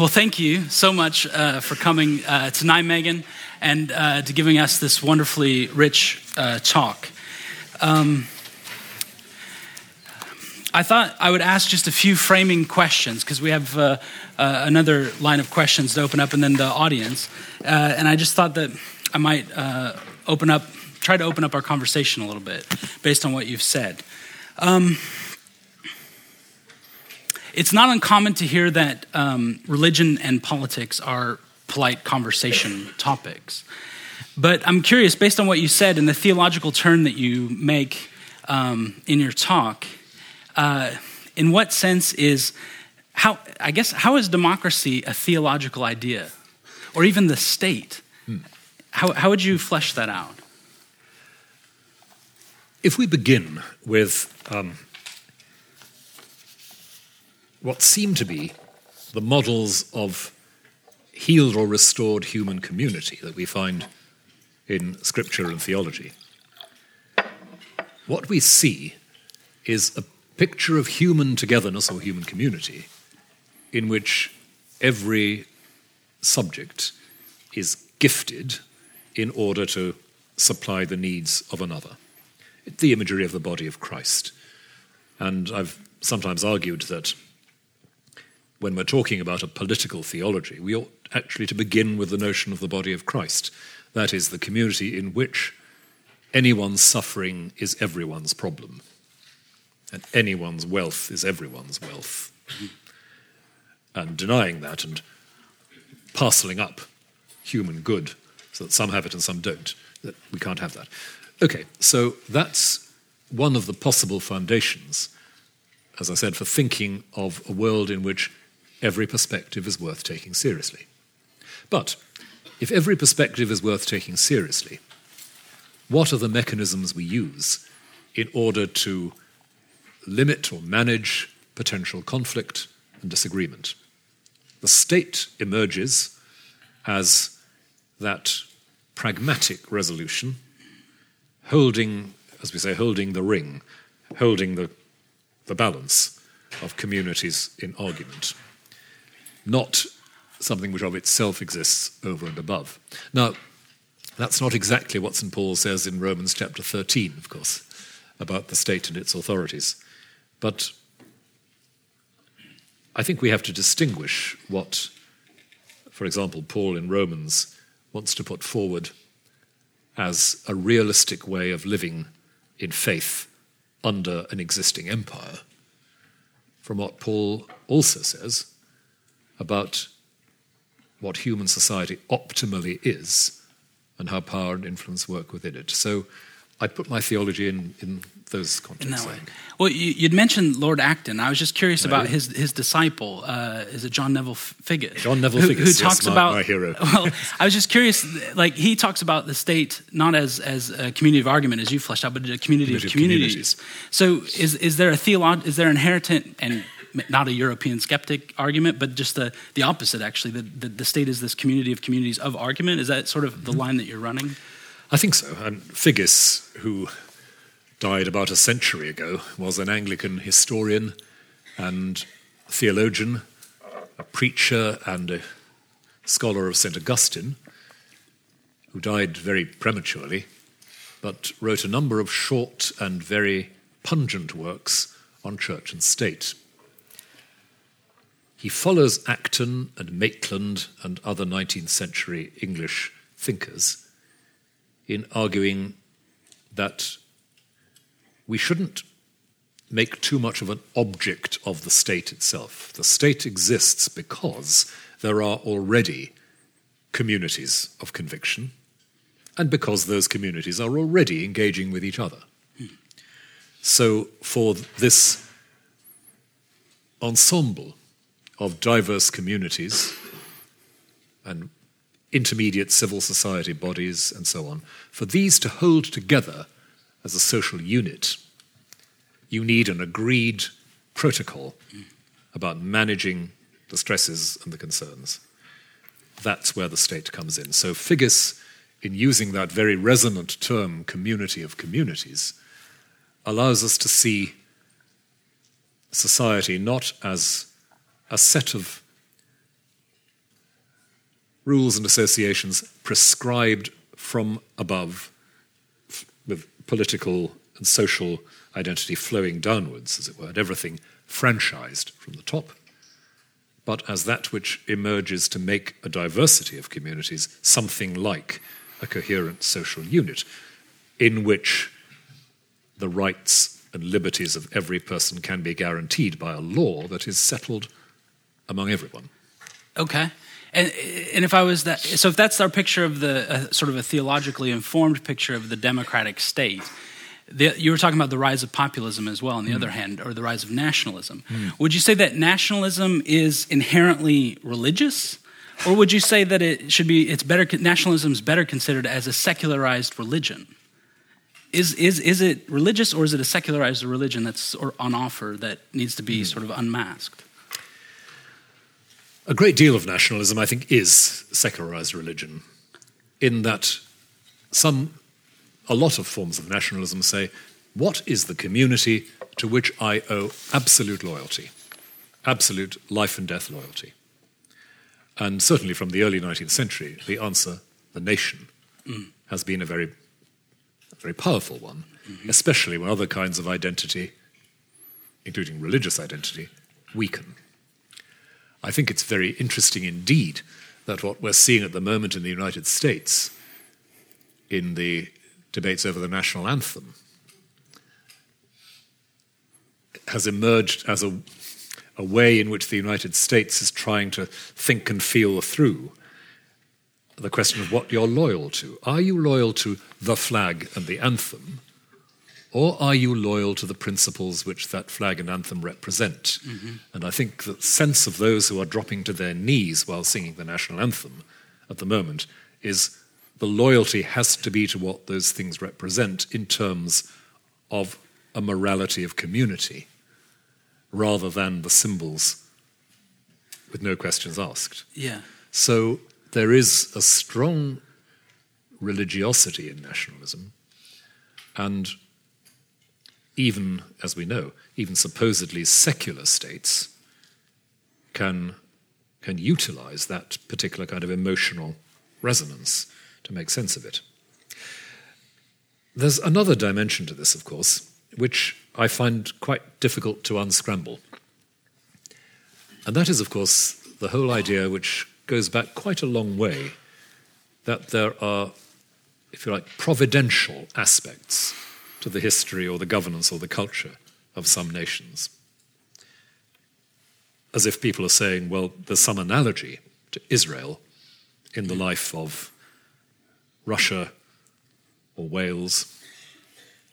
C: Well, thank you so much uh, for coming uh, tonight, Megan, and uh, to giving us this wonderfully rich uh, talk. Um, I thought I would ask just a few framing questions because we have uh, uh, another line of questions to open up and then the audience. and I just thought that I might open up, try to open up our conversation a little bit based on what you've said. Um, it's not uncommon to hear that um, religion and politics are polite conversation topics. But I'm curious, based on what you said and the theological turn that you make um, in your talk, uh, in what sense is how, I guess, how is democracy a theological idea? Or even the state? How, how would you flesh that out?
B: If we begin with um, what seem to be the models of healed or restored human community that we find in scripture and theology, what we see is a picture of human togetherness or human community in which every subject is gifted in order to supply the needs of another. The imagery of the body of Christ. And I've sometimes argued that when we're talking about a political theology, we ought actually to begin with the notion of the body of Christ. That is, the community in which anyone's suffering is everyone's problem, and anyone's wealth is everyone's wealth. And denying that and parceling up human good so that some have it and some don't, that we can't have that. Okay, so that's one of the possible foundations, as I said, for thinking of a world in which every perspective is worth taking seriously. But if every perspective is worth taking seriously, what are the mechanisms we use in order to limit or manage potential conflict and disagreement? The state emerges as that pragmatic resolution, holding, as we say, holding the ring, holding the, the balance of communities in argument not something which of itself exists over and above. Now, that's not exactly what St. Paul says in Romans chapter 13, of course, about the state and its authorities. But I think we have to distinguish what, for example, Paul in Romans wants to put forward as a realistic way of living in faith under an existing empire from what Paul also says about what human society optimally is and how power and influence work within it. So I put my theology in, in those contexts.
C: In that
B: I
C: way.
B: think.
C: Well, you, you'd mentioned Lord Acton. I was just curious about his his disciple. Uh, is it John Neville Figgis?
B: John Neville
C: who,
B: Figgis,
C: who
B: yes,
C: talks
B: my-
C: about
B: my hero.
C: Well, I was just curious. Like he talks about the state not as as a community of argument as you fleshed out, but a community,
B: Community
C: of
B: of
C: communities. So is is there a theolog- Is there inherent and not a European skeptic argument, but just the, the opposite, actually. The, the, the state is this community of communities of argument. Is that sort of the mm-hmm. line that you're running?
B: I think so. And Figgis, who died about a century ago, was an Anglican historian and theologian, a preacher and a scholar of St. Augustine, who died very prematurely, but wrote a number of short and very pungent works on church and state. He follows Acton and Maitland and other 19th century English thinkers in arguing that we shouldn't make too much of an object of the state itself. The state exists because there are already communities of conviction and because those communities are already engaging with each other. So, for this ensemble of diverse communities and intermediate civil society bodies and so on, for these to hold together as a social unit, you need an agreed protocol about managing the stresses and the concerns. That's where the state comes in. So, Figgis, in using that very resonant term, community of communities, allows us to see society not as a set of rules and associations prescribed from above with political and social identity flowing downwards, as it were, and everything franchised from the top, but as that which emerges to make a diversity of communities something like a coherent social unit in which the rights and liberties of every person can be guaranteed by a law that is settled among everyone.
C: Okay. And, and if I was that, so if that's our picture of the uh, sort of a theologically informed picture of the democratic state, the, you were talking about the rise of populism as well, on the hmm. other hand, or the rise of nationalism. Hmm. Would you say that nationalism is inherently religious? Or would you say that it should be, it's better, nationalism is better considered as a secularized religion? Is, is, is it religious or is it a secularized religion that's on offer that needs to be hmm. sort of unmasked?
B: A great deal of nationalism, I think, is secularized religion, in that some, a lot of forms of nationalism say, what is the community to which I owe absolute loyalty, absolute life and death loyalty? And certainly from the early 19th century, the answer, the nation, mm. has been a very, a very powerful one, mm-hmm. especially when other kinds of identity, including religious identity, weaken. I think it's very interesting indeed that what we're seeing at the moment in the United States in the debates over the national anthem has emerged as a, a way in which the United States is trying to think and feel through the question of what you're loyal to. Are you loyal to the flag and the anthem? Or are you loyal to the principles which that flag and anthem represent? Mm-hmm. And I think the sense of those who are dropping to their knees while singing the national anthem at the moment is the loyalty has to be to what those things represent in terms of a morality of community rather than the symbols with no questions asked.
C: Yeah.
B: So there is a strong religiosity in nationalism, and even, as we know, even supposedly secular states can, can utilize that particular kind of emotional resonance to make sense of it. There's another dimension to this, of course, which I find quite difficult to unscramble. And that is, of course, the whole idea which goes back quite a long way that there are, if you like, providential aspects to the history or the governance or the culture of some nations. As if people are saying, well, there's some analogy to Israel in the life of Russia or Wales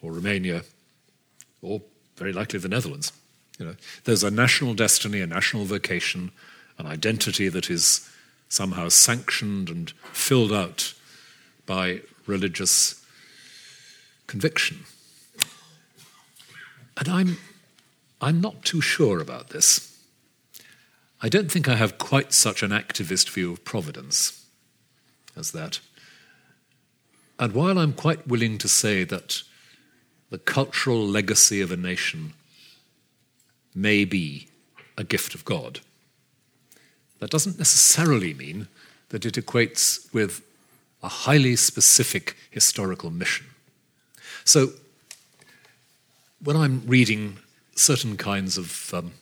B: or Romania or very likely the Netherlands. You know, there's a national destiny, a national vocation, an identity that is somehow sanctioned and filled out by religious conviction. And I'm, I'm not too sure about this. I don't think I have quite such an activist view of providence as that. And while I'm quite willing to say that the cultural legacy of a nation may be a gift of God, that doesn't necessarily mean that it equates with a highly specific historical mission. So, when I'm reading certain kinds of um,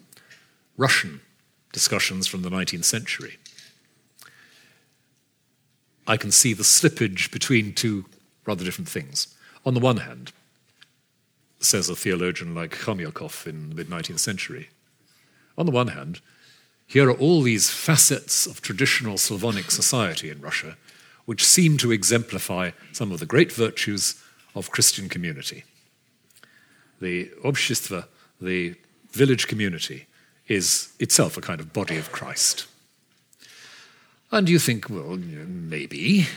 B: Russian discussions from the 19th century, I can see the slippage between two rather different things. On the one hand, says a theologian like Khomyakov in the mid 19th century, on the one hand, here are all these facets of traditional Slavonic society in Russia which seem to exemplify some of the great virtues of Christian community the Obshistva, the village community, is itself a kind of body of Christ. And you think, well, maybe.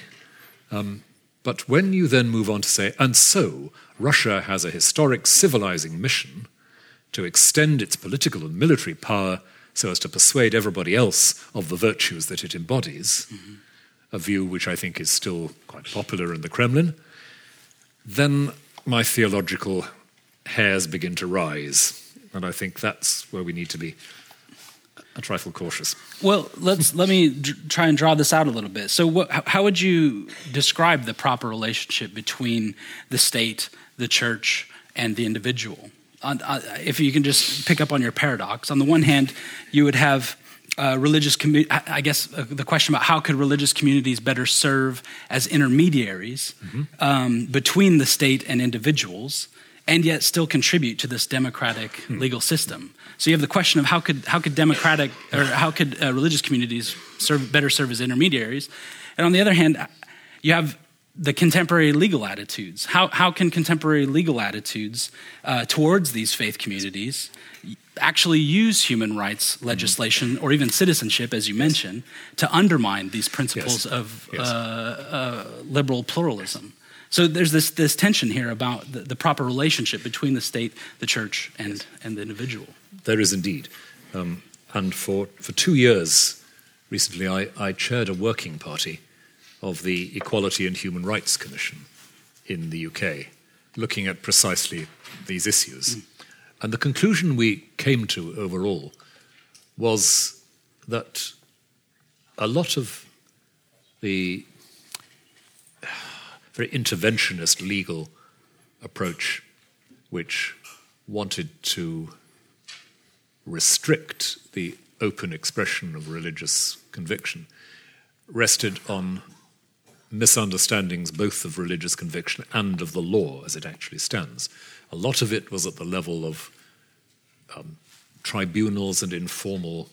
B: Um, but when you then move on to say, and so Russia has a historic civilizing mission to extend its political and military power so as to persuade everybody else of the virtues that it embodies, mm-hmm. a view which I think is still quite popular in the Kremlin, then my theological hairs begin to rise. And I think that's where we need to be a trifle cautious.
C: Well, let's let me d- try and draw this out a little bit. So, what, how would you describe the proper relationship between the state, the church, and the individual? On, uh, if you can just pick up on your paradox, on the one hand, you would have uh, religious commu- I guess uh, the question about how could religious communities better serve as intermediaries mm-hmm. um, between the state and individuals and yet still contribute to this democratic hmm. legal system. So you have the question of how could how could democratic or how could uh, religious communities serve better serve as intermediaries, and on the other hand, you have the contemporary legal attitudes. How how can contemporary legal attitudes uh, towards these faith communities actually use human rights hmm. legislation or even citizenship, as you yes. mentioned, to undermine these principles yes. of yes. Uh, uh liberal pluralism? So there's this, this tension here about the, the, proper relationship between the state, the church, and, and the individual.
B: There is indeed. Um, and for, for two years recently, I, I chaired a working party of the Equality and Human Rights Commission in the UK, looking at precisely these issues. Mm. And the conclusion we came to overall was that a lot of the very interventionist legal approach which wanted to restrict the open expression of religious conviction rested on misunderstandings both of religious conviction and of the law as it actually stands. A lot of it was at the level of um, tribunals and informal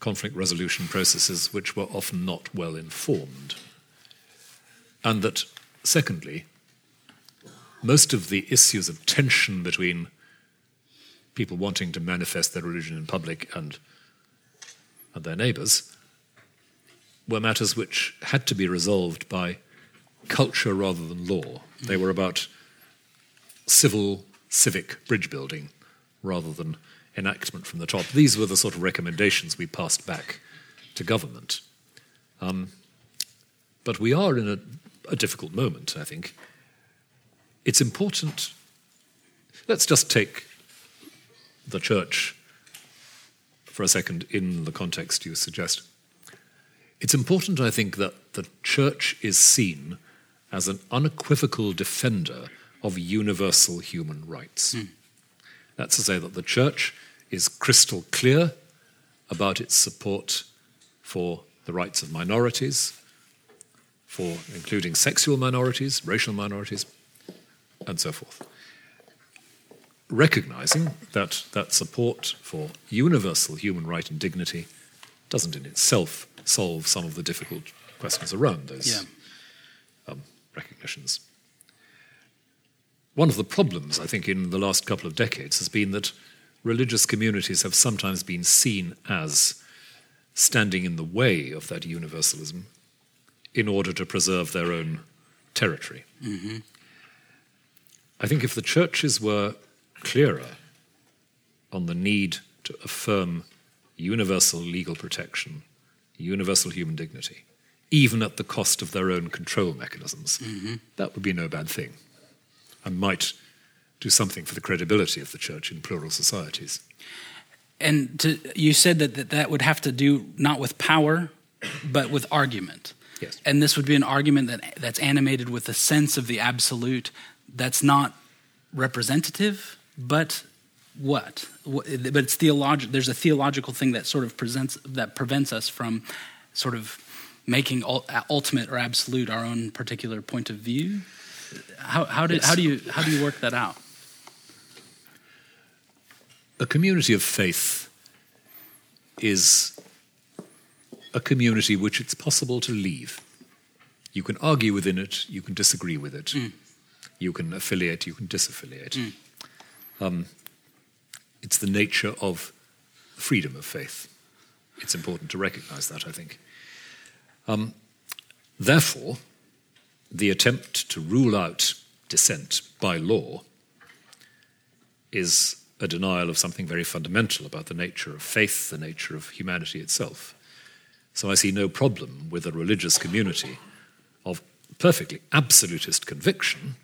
B: conflict resolution processes, which were often not well informed. And that, secondly, most of the issues of tension between people wanting to manifest their religion in public and, and their neighbors were matters which had to be resolved by culture rather than law. They were about civil, civic bridge building rather than enactment from the top. These were the sort of recommendations we passed back to government. Um, but we are in a a difficult moment, I think. It's important. Let's just take the church for a second in the context you suggest. It's important, I think, that the church is seen as an unequivocal defender of universal human rights. Mm. That's to say, that the church is crystal clear about its support for the rights of minorities, for including sexual minorities, racial minorities, and so forth. Recognizing that that support for universal human right and dignity doesn't in itself solve some of the difficult questions around those.
C: Yeah.
B: um, recognitions. One of the problems, I think, in the last couple of decades has been that religious communities have sometimes been seen as standing in the way of that universalism in order to preserve their own territory. Mm-hmm. I think if the churches were clearer on the need to affirm universal legal protection, universal human dignity, even at the cost of their own control mechanisms, mm-hmm. that would be no bad thing and might do something for the credibility of the church in plural societies.
C: And to, you said that, that that would have to do not with power, but with argument.
B: Yes.
C: And this would be an argument that, that's animated with a sense of the absolute that's not representative, but what? But it's theological. There's a theological thing that sort of presents that prevents us from sort of making ultimate or absolute our own particular point of view. How, how, do, how, do you, how do you work that out?
B: A community of faith is a community which it's possible to leave. You can argue within it, you can disagree with it, mm. you can affiliate, you can disaffiliate. Mm. Um, it's the nature of freedom of faith. It's important to recognize that, I think. Um, therefore, the attempt to rule out dissent by law is a denial of something very fundamental about the nature of faith, the nature of humanity itself. So I see no problem with a religious community of perfectly absolutist conviction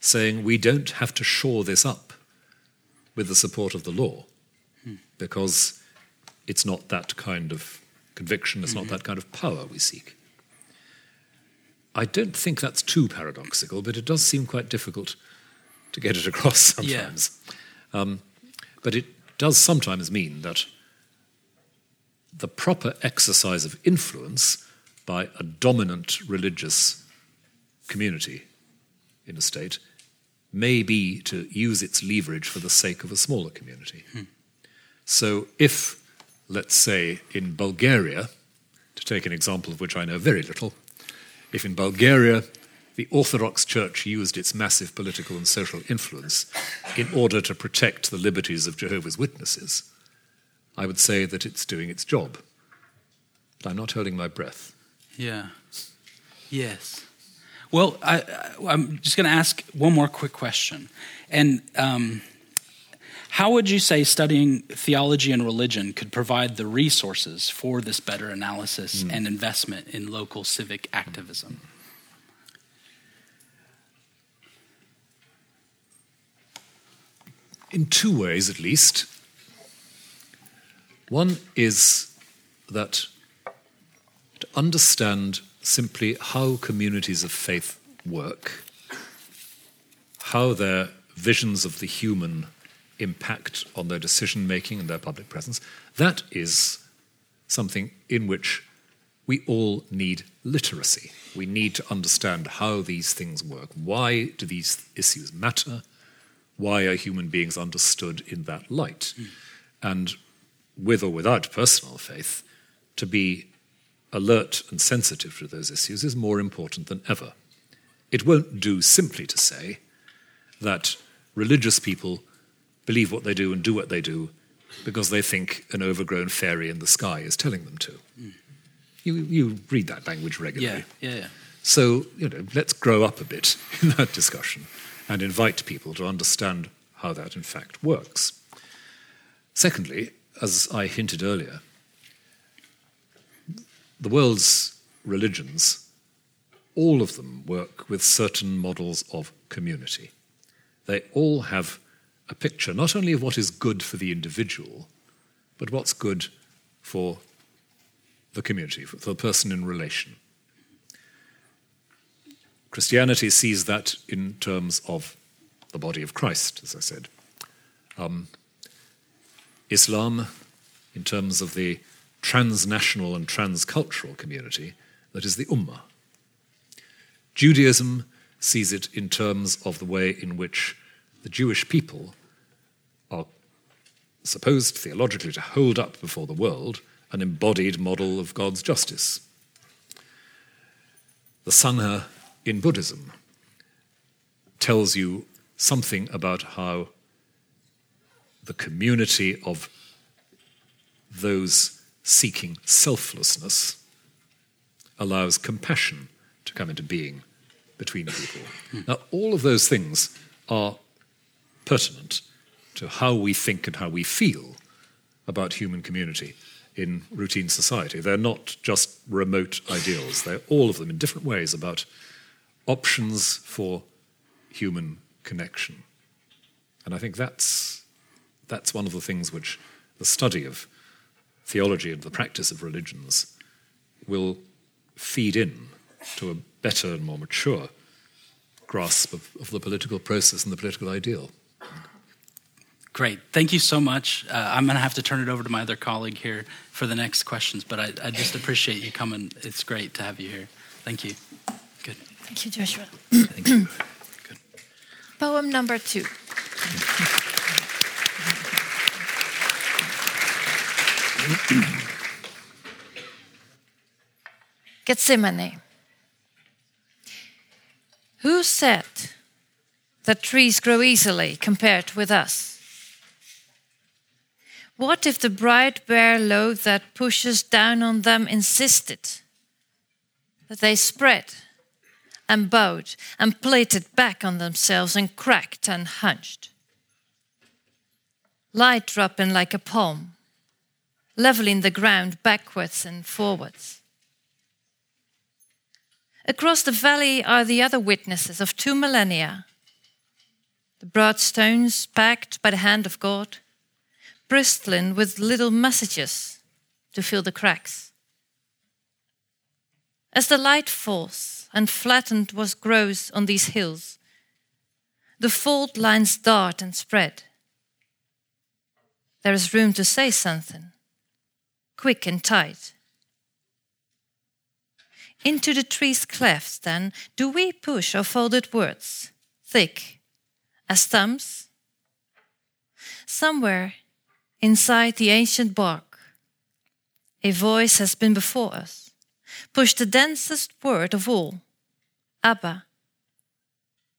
B: saying we don't have to shore this up with the support of the law because it's not that kind of conviction, it's mm-hmm. not that kind of power we seek. I don't think that's too paradoxical, but it does seem quite difficult to get it across sometimes. Yeah. Um, but it does sometimes mean that the proper exercise of influence by a dominant religious community in a state may be to use its leverage for the sake of a smaller community. Hmm. So if, let's say, in Bulgaria, to take an example of which I know very little, if in Bulgaria the Orthodox Church used its massive political and social influence in order to protect the liberties of Jehovah's Witnesses, I would say that it's doing its job. But I'm not holding my breath.
C: Yeah. Yes. Well, I, am just going to ask one more quick question. And um, how would you say studying theology and religion could provide the resources for this better analysis mm. and investment in local civic activism?
B: In two ways, at least. One is that to understand simply how communities of faith work, how their visions of the human impact on their decision making and their public presence. That is something in which we all need literacy. We need to understand how these things work. Why do these issues matter? Why are human beings understood in that light? Mm. And with or without personal faith, to be alert and sensitive to those issues is more important than ever. It won't do simply to say that religious people believe what they do and do what they do because they think an overgrown fairy in the sky is telling them to. Mm. You, you read that language regularly.
C: Yeah, yeah, yeah.
B: So, you know, let's grow up a bit in that discussion and invite people to understand how that in fact works. Secondly, as I hinted earlier, the world's religions, all of them work with certain models of community. They all have a picture not only of what is good for the individual, but what's good for the community, for the person in relation. Christianity sees that in terms of the body of Christ, as I said. Um, Islam, in terms of the transnational and transcultural community that is the Ummah. Judaism sees it in terms of the way in which the Jewish people are supposed theologically to hold up before the world an embodied model of God's justice. The Sangha in Buddhism tells you something about how the community of those seeking selflessness allows compassion to come into being between people. Now, all of those things are pertinent to how we think and how we feel about human community in routine society. They're not just remote ideals, they're all of them in different ways about options for human connection. And I think that's, that's one of the things which the study of theology and the practice of religions will feed in to a better and more mature grasp of, of the political process and the political ideal.
C: Great. Thank you so much. Uh, I'm going to have to turn it over to my other colleague here for the next questions, but I, I just appreciate you coming. It's great to have you here. Thank you. Good.
A: Thank you, Joshua.
B: Thank you. Good.
A: Poem number two. Gethsemane. Who said that trees grow easily compared with us? What if the bright bare load that pushes down on them insisted that they spread and bowed and plated back on themselves and cracked and hunched? Light dropping like a palm, leveling the ground backwards and forwards. Across the valley are the other witnesses of two millennia the broad stones packed by the hand of God, bristling with little messages to fill the cracks. As the light falls and flattened was grows on these hills, the fault lines dart and spread. There is room to say something, quick and tight. Into the tree's clefts, then, do we push our folded words, thick as thumbs? Somewhere inside the ancient bark, a voice has been before us, pushed the densest word of all, Abba,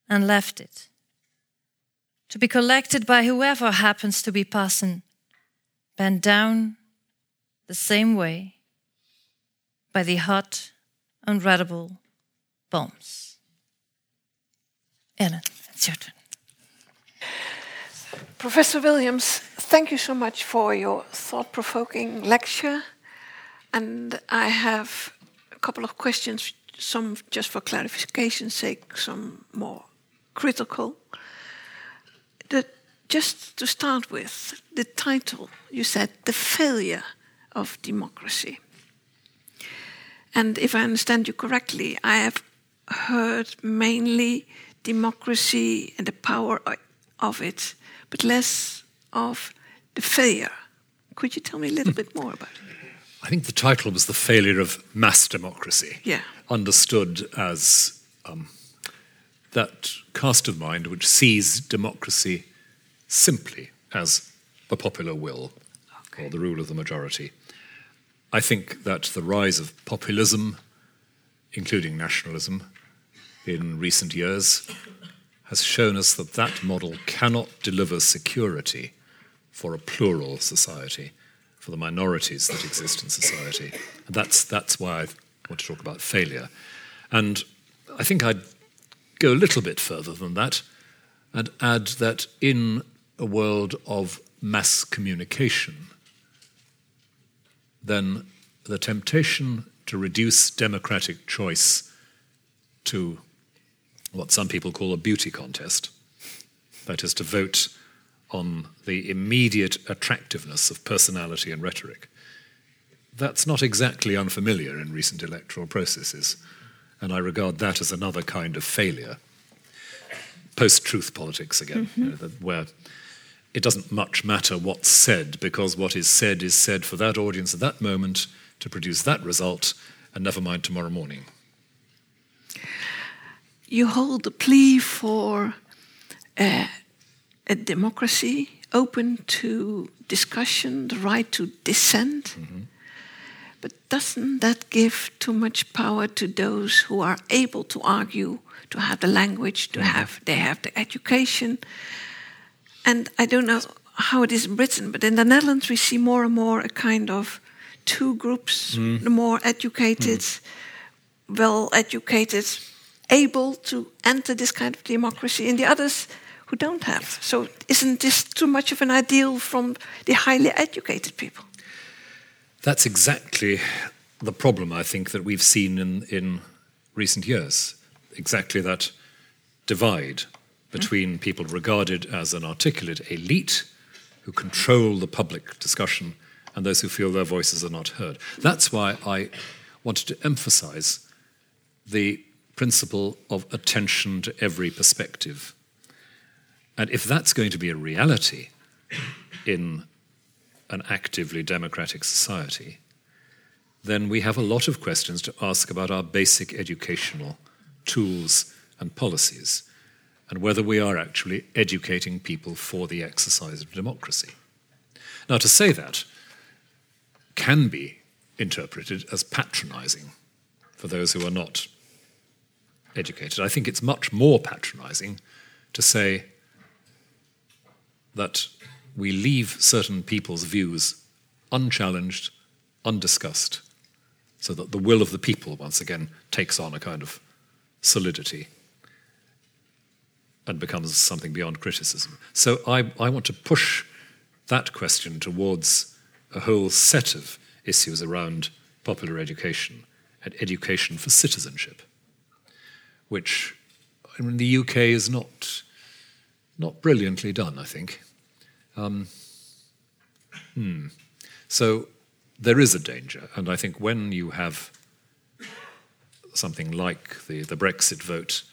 A: and left it, to be collected by whoever happens to be passing, bent down the same way by the hot, unreadable bombs. Ellen, it's your turn.
D: Professor Williams, thank you so much for your thought provoking lecture. And I have a couple of questions, some just for clarification's sake, some more critical. The, just to start with, the title you said, The Failure of Democracy. And if I understand you correctly, I have heard mainly democracy and the power of it but less of the failure. Could you tell me a little bit more about it?
B: I think the title was The Failure of Mass Democracy,
D: Yeah.
B: understood as um, that cast of mind which sees democracy simply as the popular will or the rule of the majority. I think that the rise of populism, including nationalism, in recent years has shown us that that model cannot deliver security for a plural society, for the minorities that exist in society. And that's, that's why I want to talk about failure. And I think I'd go a little bit further than that and add that in a world of mass communication, then the temptation to reduce democratic choice to what some people call a beauty contest. That is to vote on the immediate attractiveness of personality and rhetoric. That's not exactly unfamiliar in recent electoral processes, and I regard that as another kind of failure. Post truth politics again, mm-hmm. you know, where it doesn't much matter what's said because what is said is said for that audience at that moment to produce that result, and never mind tomorrow morning
D: you hold the plea for uh, a democracy open to discussion, the right to dissent. Mm -hmm. But doesn't that give too much power to those who are able to argue, to have the language, to have they have the education? And I don't know how it is in Britain, but in the Netherlands we see more and more a kind of two groups: hmm. the more educated, hmm. well educated, able to enter this kind of democracy, and the others who don't have. So, isn't this too much of an ideal from the highly educated people?
B: That's exactly the problem, I think, that we've seen in, in recent years. Exactly that divide between people regarded as an articulate elite who control the public discussion and those who feel their voices are not heard. That's why I wanted to emphasize the principle of attention to every perspective. And if that's going to be a reality in an actively democratic society, then we have a lot of questions to ask about our basic educational tools and policies and whether we are actually educating people for the exercise of democracy. Now, to say that can be interpreted as patronizing for those who are not educated. I think it's much more patronizing to say that we leave certain people's views unchallenged, undiscussed, so that the will of the people once again takes on a kind of solidity and becomes something beyond criticism. So I, I want to push that question towards a whole set of issues around popular education and education for citizenship, which in the UK is not, not brilliantly done, I think. Um, hmm. So there is a danger, and I think when you have something like the, the Brexit vote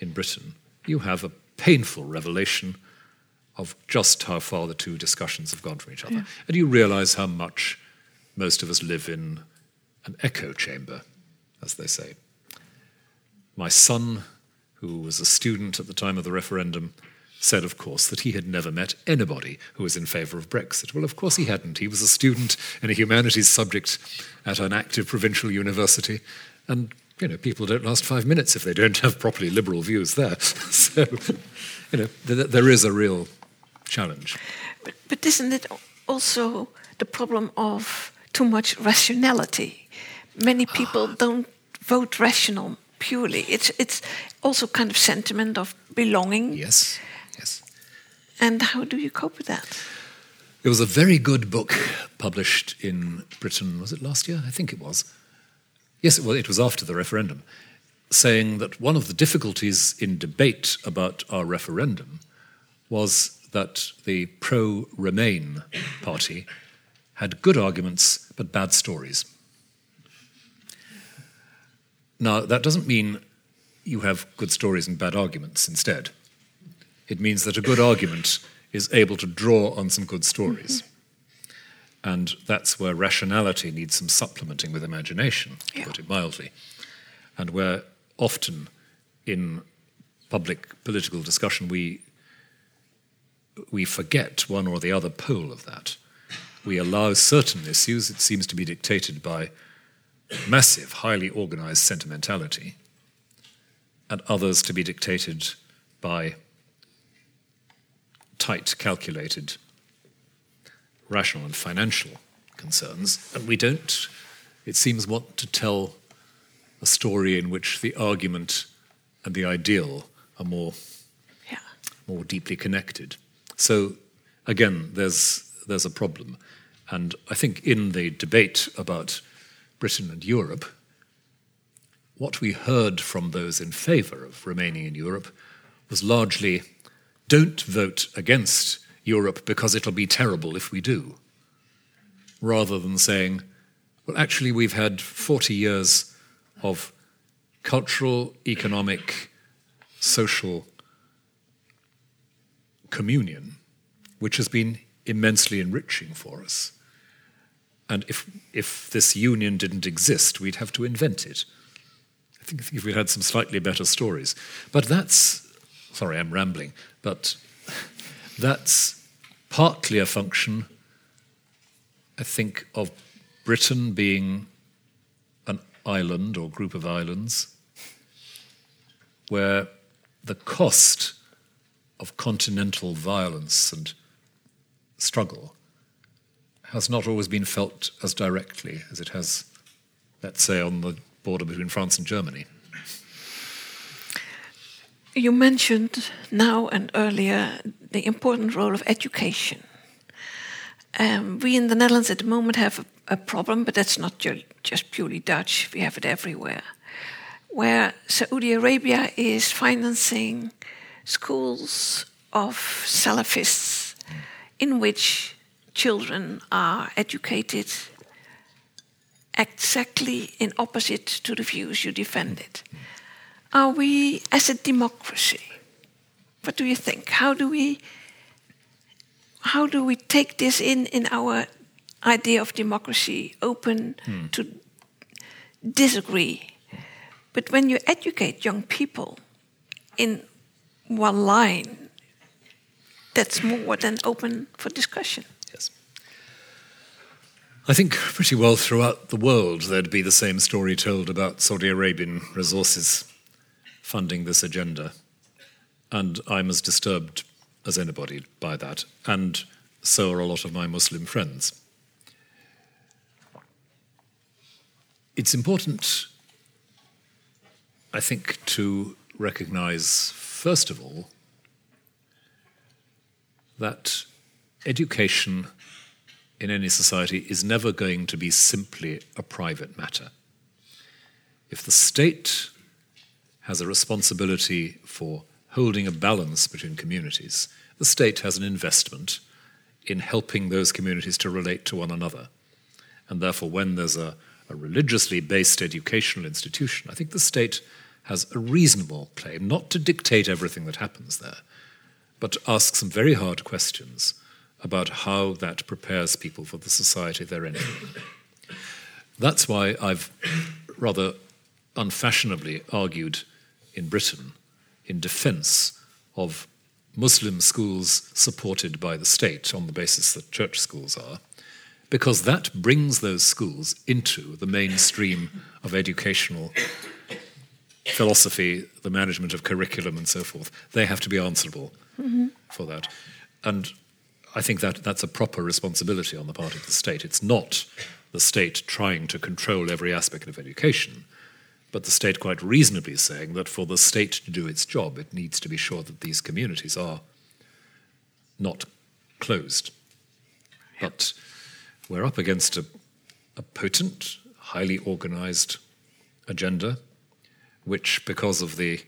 B: in Britain, you have a painful revelation of just how far the two discussions have gone from each other. Yeah. And you realize how much most of us live in an echo chamber, as they say. My son, who was a student at the time of the referendum, said, of course, that he had never met anybody who was in favour of Brexit. Well, of course he hadn't. He was a student in a humanities subject at an active provincial university, and you know, people don't last five minutes if they don't have properly liberal views there. so, you know, th- there is a real challenge.
D: But, but isn't it also the problem of too much rationality? Many people don't vote rational purely. It's it's also kind of sentiment of belonging.
B: Yes, yes.
D: And how do you cope with that?
B: There was a very good book published in Britain. Was it last year? I think it was Yes, well, it was after the referendum, saying that one of the difficulties in debate about our referendum was that the pro Remain party had good arguments but bad stories. Now, that doesn't mean you have good stories and bad arguments instead. It means that a good argument is able to draw on some good stories. And that's where rationality needs some supplementing with imagination, to yeah. put it mildly. And where often in public political discussion we, we forget one or the other pole of that. We allow certain issues, it seems to be dictated by massive, highly organized sentimentality, and others to be dictated by tight, calculated rational and financial concerns, and we don't, it seems, want to tell a story in which the argument and the ideal are more, yeah. more deeply connected. So, again, there's, there's a problem. And I think in the debate about Britain and Europe, what we heard from those in favour of remaining in Europe was largely don't vote against Europe because it'll be terrible if we do, rather than saying, well, actually, we've had 40 years of cultural, economic, social communion, which has been immensely enriching for us. And if, if this union didn't exist, we'd have to invent it. I think, I think if we had some slightly better stories. But that's, sorry, I'm rambling, but that's partly a function, I think, of Britain being an island or group of islands where the cost of continental violence and struggle has not always been felt as directly as it has, let's say, on the border between France and Germany.
D: You mentioned now and earlier the important role of education. Um, we in the Netherlands at the moment have a, a problem, but that's not ju just purely Dutch, we have it everywhere, where Saudi Arabia is financing schools of Salafists in which children are educated exactly in opposite to the views you defended. Are we, as a democracy, what do you think? How do we, how do we take this in in our idea of democracy, open hmm. to disagree? But when you educate young people in one line, that's more than open for discussion.
B: Yes. I think pretty well throughout the world there'd be the same story told about Saudi Arabian resources funding this agenda. And I'm as disturbed as anybody by that. And so are a lot of my Muslim friends. It's important, I think, to recognize, first of all, that education in any society is never going to be simply a private matter. If the state has a responsibility for holding a balance between communities. The state has an investment in helping those communities to relate to one another. And therefore, when there's a, a religiously based educational institution, I think the state has a reasonable claim not to dictate everything that happens there, but to ask some very hard questions about how that prepares people for the society they're in. That's why I've rather unfashionably argued in Britain in defense of Muslim schools supported by the state on the basis that church schools are, because that brings those schools into the mainstream of educational philosophy, the management of curriculum, and so forth. They have to be answerable mm-hmm. for that. And I think that that's a proper responsibility on the part of the state. It's not the state trying to control every aspect of education but the state quite reasonably saying that for the state to do its job, it needs to be sure that these communities are not closed. But we're up against a, a potent, highly organized agenda, which, because of the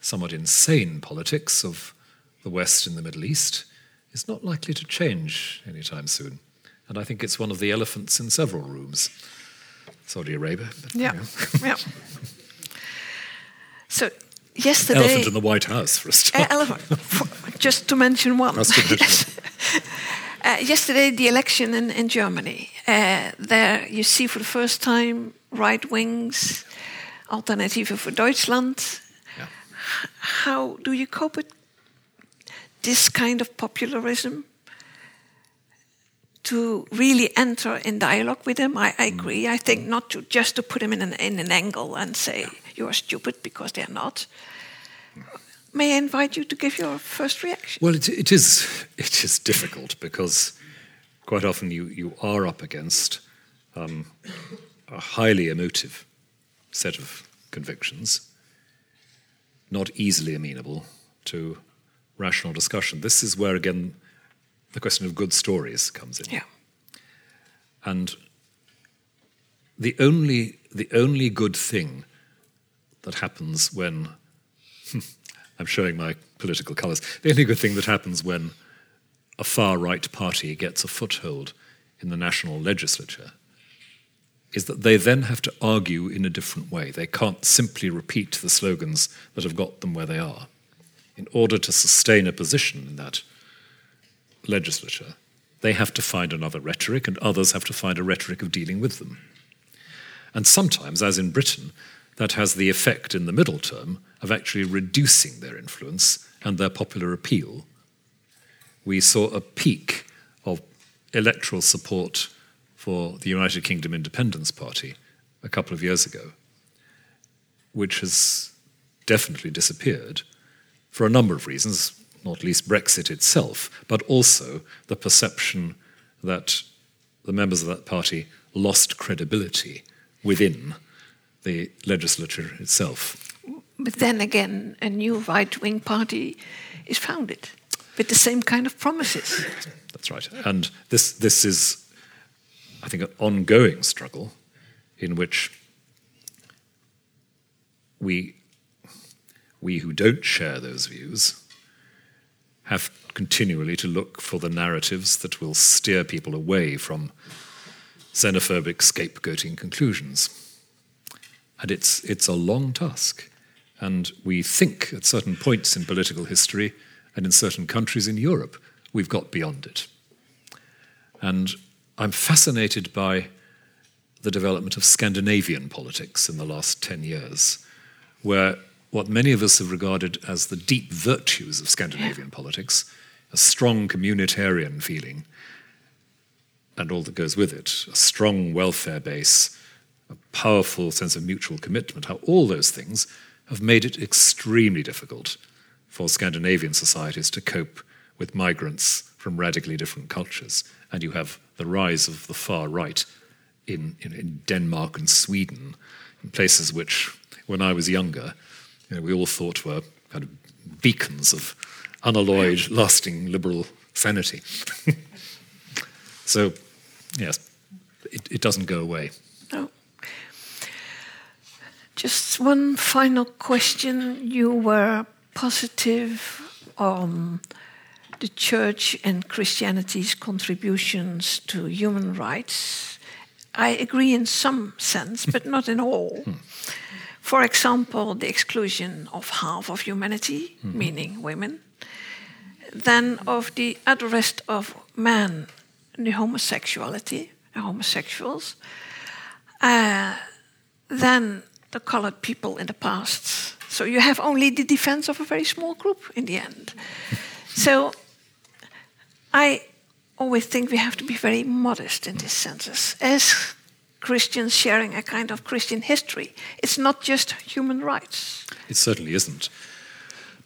B: somewhat insane politics of the West in the Middle East, is not likely to change anytime soon. And I think it's one of the elephants in several rooms. Saudi Arabia.
D: But, yeah, you know. yeah. So yesterday,
B: elephant in the White House for a start.
D: elephant, just to mention one. uh, yesterday, the election in, in Germany. Uh, there, you see for the first time right wings, Alternative for Deutschland. Yeah. How do you cope with this kind of popularism? To really enter in dialogue with them. I, I mm. agree. I think not to just to put them in an, in an angle and say you are stupid because they're not. May I invite you to give your first reaction?
B: Well, it, it is it is difficult because quite often you, you are up against um, a highly emotive set of convictions, not easily amenable to rational discussion. This is where again the question of good stories comes in.
D: Yeah.
B: And the only the only good thing that happens when I'm showing my political colours. The only good thing that happens when a far right party gets a foothold in the national legislature is that they then have to argue in a different way. They can't simply repeat the slogans that have got them where they are. In order to sustain a position in that legislature, they have to find another rhetoric, and others have to find a rhetoric of dealing with them. And sometimes, as in Britain, that has the effect in the middle term of actually reducing their influence and their popular appeal. We saw a peak of electoral support for the United Kingdom Independence Party a couple of years ago, which has definitely disappeared for a number of reasons, not least Brexit itself, but also the perception that the members of that party lost credibility within the legislature itself.
D: But then again, a new right wing party is founded with the same kind of promises.
B: That's right. And this, this is, I think, an ongoing struggle in which we, we who don't share those views have continually to look for the narratives that will steer people away from xenophobic scapegoating conclusions. And it's, it's a long task. And we think at certain points in political history and in certain countries in Europe, we've got beyond it. And I'm fascinated by the development of Scandinavian politics in the last 10 years, where what many of us have regarded as the deep virtues of Scandinavian politics, a strong communitarian feeling, and all that goes with it, a strong welfare base, a powerful sense of mutual commitment, how all those things have made it extremely difficult for Scandinavian societies to cope with migrants from radically different cultures. And you have the rise of the far right in, in, in Denmark and Sweden, in places which, when I was younger, you know, we all thought were kind of beacons of unalloyed, lasting liberal sanity. so, yes, it, it doesn't go away.
D: No. Just one final question. You were positive on the church and Christianity's contributions to human rights. I agree in some sense, but not in all. Hmm. For example, the exclusion of half of humanity, mm -hmm. meaning women, then of the arrest of men, the homosexuality, the homosexuals, uh, then the colored people in the past. So you have only the defense of a very small group in the end. so I always think we have to be very modest in these senses. As Christians sharing a kind of Christian history, it's not just human rights.
B: It certainly isn't.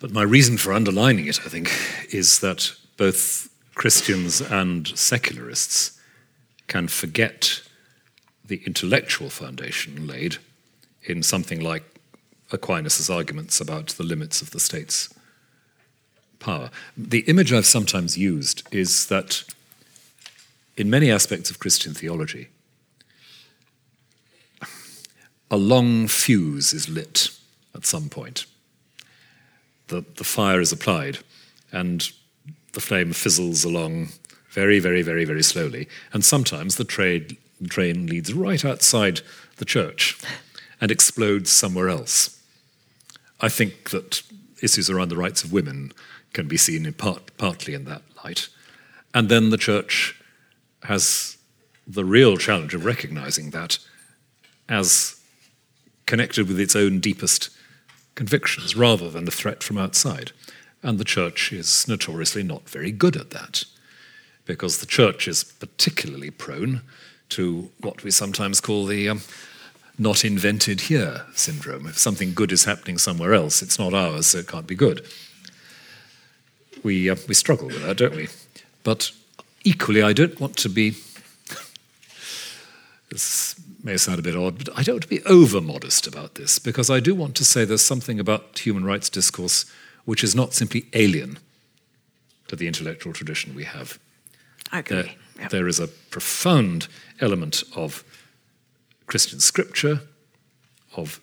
B: But my reason for underlining it, I think, is that both Christians and secularists can forget the intellectual foundation laid in something like Aquinas' arguments about the limits of the state's power. The image I've sometimes used is that in many aspects of Christian theology, a long fuse is lit at some point. The, the fire is applied, and the flame fizzles along very, very, very, very slowly. And sometimes the trade, train leads right outside the church and explodes somewhere else. I think that issues around the rights of women can be seen in part, partly in that light. And then the church has the real challenge of recognizing that as connected with its own deepest convictions rather than a threat from outside. And the church is notoriously not very good at that, because the church is particularly prone to what we sometimes call the um, not invented here syndrome. If something good is happening somewhere else, it's not ours, so it can't be good. We, uh, we struggle with that, don't we? But equally, I don't want to be. may sound a bit odd, but I don't want to be over modest about this because I do want to say there's something about human rights discourse which is not simply alien to the intellectual tradition we have.
D: I agree.
B: There, yep. there is a profound element of Christian scripture, of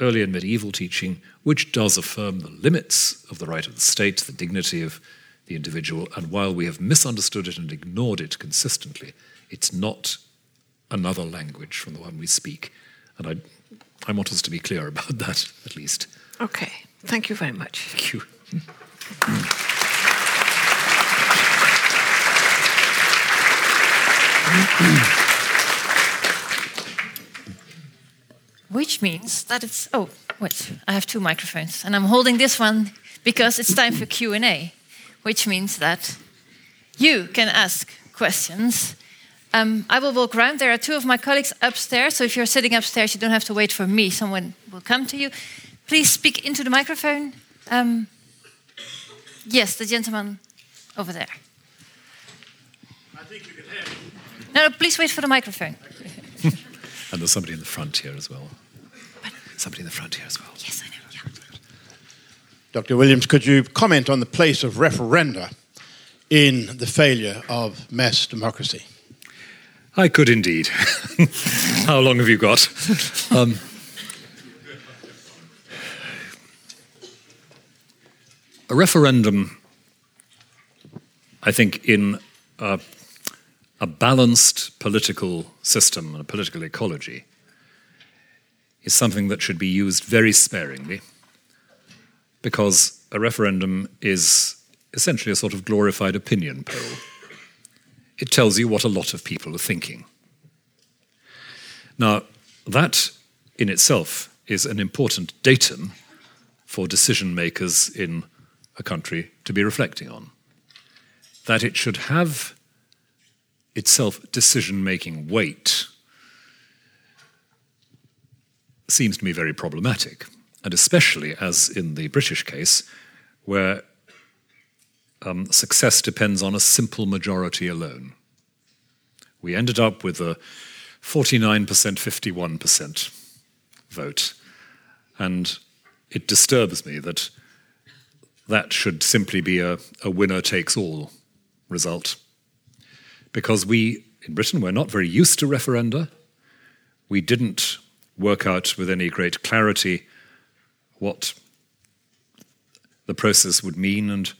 B: early and medieval teaching, which does affirm the limits of the right of the state, the dignity of the individual, and while we have misunderstood it and ignored it consistently, it's not another language from the one we speak. And I, I want us to be clear about that, at least.
D: Okay. Thank you very much.
B: Thank you.
A: Which means that it's oh wait I have two microphones and I'm holding this one because it's time for Q and A, which means that you can ask questions Um, I will walk around. There are two of my colleagues upstairs, so if you're sitting upstairs, you don't have to wait for me. Someone will come to you. Please speak into the microphone. Um, yes, the gentleman over there.
E: I think you can hear me.
A: No, no, please wait for the microphone.
B: And there's somebody in the front here as well. Somebody in the front here as well.
A: Yes, I know. Yeah.
E: Dr. Williams, could you comment on the place of referenda in the failure of mass democracy?
B: I could indeed. How long have you got? Um, a referendum, I think, in a, a balanced political system and a political ecology, is something that should be used very sparingly because a referendum is essentially a sort of glorified opinion poll it tells you what a lot of people are thinking. Now, that in itself is an important datum for decision makers in a country to be reflecting on. That it should have itself decision making weight seems to me very problematic, and especially as in the British case, where um, success depends on a simple majority alone. We ended up with a 49%, 51% vote. And it disturbs me that that should simply be a, a winner takes all result. Because we, in Britain, we're not very used to referenda. We didn't work out with any great clarity what the process would mean and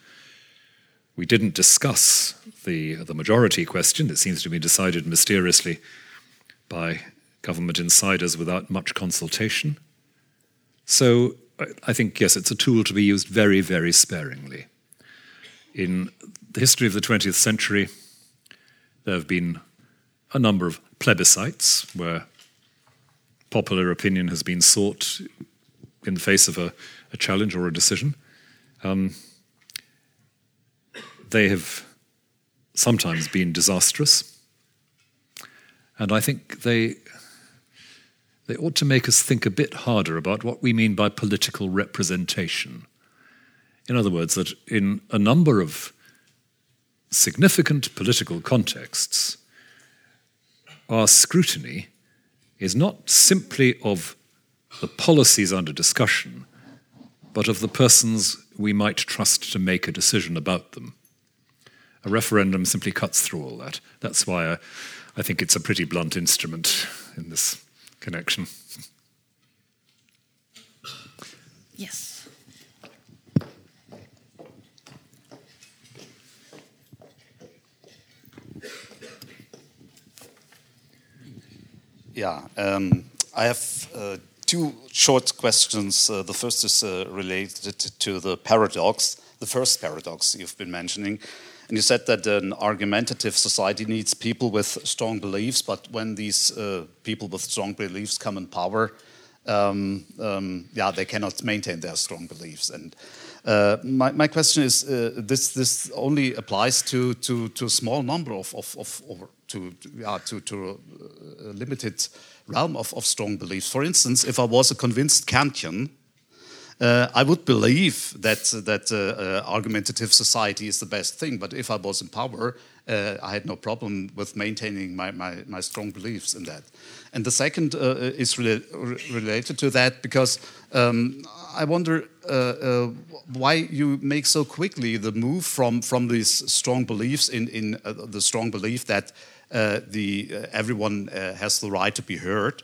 B: we didn't discuss the, the majority question that seems to be decided mysteriously by government insiders without much consultation. So I think, yes, it's a tool to be used very, very sparingly. In the history of the 20th century, there have been a number of plebiscites where popular opinion has been sought in the face of a, a challenge or a decision. Um, they have sometimes been disastrous. And I think they, they ought to make us think a bit harder about what we mean by political representation. In other words, that in a number of significant political contexts, our scrutiny is not simply of the policies under discussion, but of the persons we might trust to make a decision about them. A referendum simply cuts through all that. That's why I, I think it's a pretty blunt instrument in this connection.
A: Yes.
F: Yeah, um, I have uh, two short questions. Uh, the first is uh, related to the paradox, the first paradox you've been mentioning. And you said that an argumentative society needs people with strong beliefs, but when these uh, people with strong beliefs come in power, um, um, yeah, they cannot maintain their strong beliefs. And uh, my, my question is: uh, this this only applies to to, to a small number of of, of or to yeah, to to a limited realm of, of strong beliefs. For instance, if I was a convinced Kantian, uh, I would believe that that uh, uh, argumentative society is the best thing. But if I was in power, uh, I had no problem with maintaining my, my, my, strong beliefs in that. And the second uh, is re related to that because um, I wonder uh, why you make so quickly the move from from these strong beliefs in in the strong belief that the everyone has the right to be heard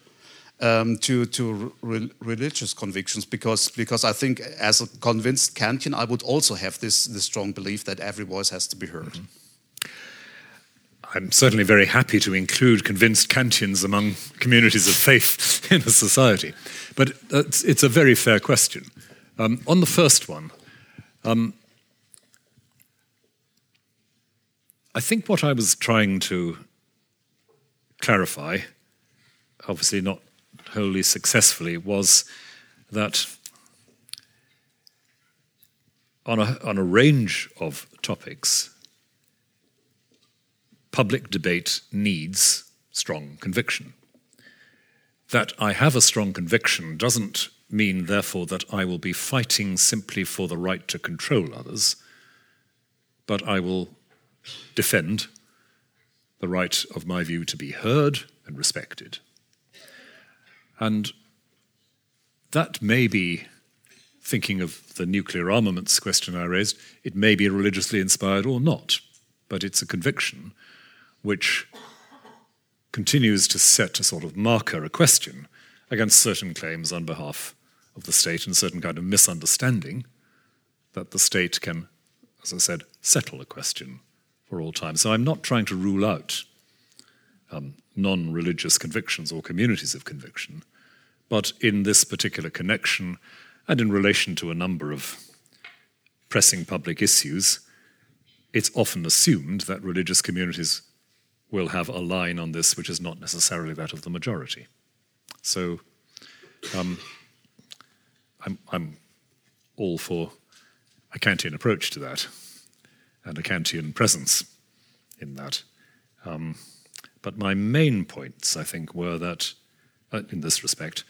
F: um, to to re religious convictions because because I think as a convinced Kantian I would also have this this strong belief that every voice has to be heard. Mm -hmm.
B: I'm certainly very happy to include convinced Kantians among communities of faith in a society, but it's, it's a very fair question. Um, on the first one. Um, I think what I was trying to clarify, obviously not wholly successfully was that on a, on a range of topics, public debate needs strong conviction. That I have a strong conviction doesn't mean, therefore, that I will be fighting simply for the right to control others, but I will defend the right of my view to be heard and respected. And that may be, thinking of the nuclear armaments question I raised, it may be religiously inspired or not, but it's a conviction which continues to set a sort of marker, a question, against certain claims on behalf of the state and certain kind of misunderstanding that the state can, as I said, settle a question for all time. So I'm not trying to rule out um, non religious convictions or communities of conviction, but in this particular connection and in relation to a number of pressing public issues, it's often assumed that religious communities will have a line on this which is not necessarily that of the majority. So um, I'm, I'm all for a Kantian approach to that and a Kantian presence in that. Um, but my main points, I think, were that, uh, in this respect,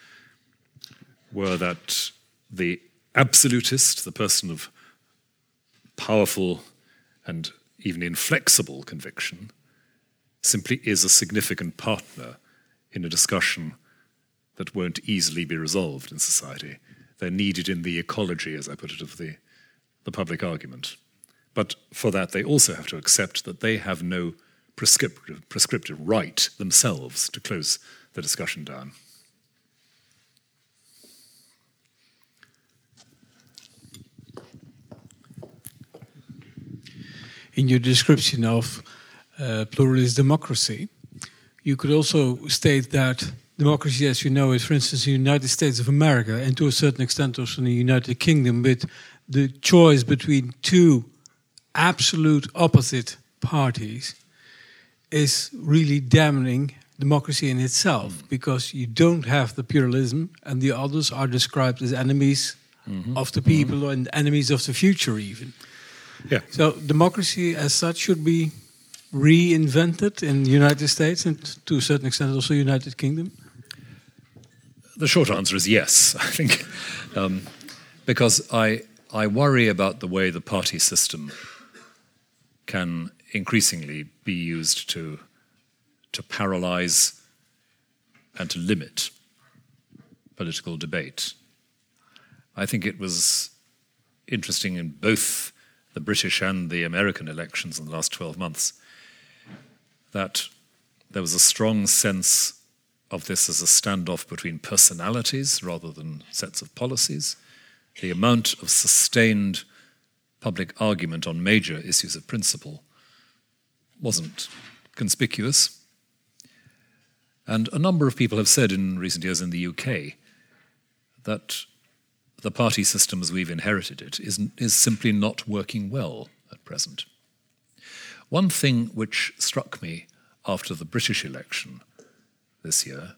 B: were that the absolutist, the person of powerful and even inflexible conviction, simply is a significant partner in a discussion that won't easily be resolved in society. They're needed in the ecology, as I put it, of the, the public argument. But for that, they also have to accept that they have no prescriptive, prescriptive right themselves to close the discussion down.
G: In your description of uh, pluralist democracy, you could also state that democracy, as you know it, for instance, in the United States of America, and to a certain extent also in the United Kingdom, with the choice between two absolute opposite parties, is really damning democracy in itself because you don't have the pluralism and the others are described as enemies mm -hmm. of the people mm -hmm. and enemies of the future even
B: yeah
G: so democracy as such should be reinvented in the united states and to a certain extent also united kingdom
B: the short answer is yes i think um, because i i worry about the way the party system can increasingly be used to, to paralyze and to limit political debate. I think it was interesting in both the British and the American elections in the last 12 months that there was a strong sense of this as a standoff between personalities rather than sets of policies. The amount of sustained public argument on major issues of principle wasn't conspicuous. And a number of people have said in recent years in the UK that the party system as we've inherited it is, is simply not working well at present. One thing which struck me after the British election this year,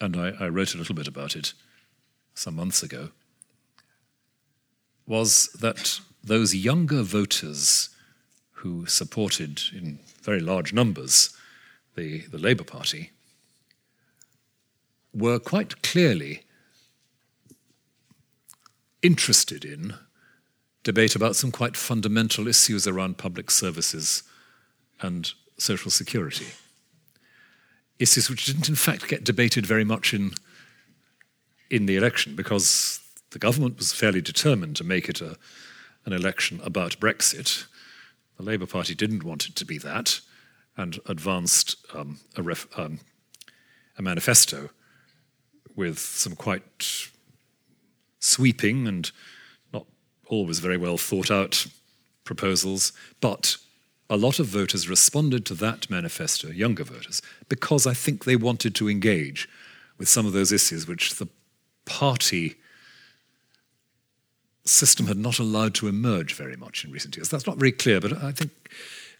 B: and I, I wrote a little bit about it some months ago, was that those younger voters who supported in very large numbers the, the Labour Party, were quite clearly interested in debate about some quite fundamental issues around public services and social security. Issues which didn't, in fact, get debated very much in, in the election because the government was fairly determined to make it a, an election about Brexit the Labour Party didn't want it to be that and advanced um, a, ref, um, a manifesto with some quite sweeping and not always very well thought out proposals, but a lot of voters responded to that manifesto, younger voters, because I think they wanted to engage with some of those issues which the party system had not allowed to emerge very much in recent years. That's not very clear, but I think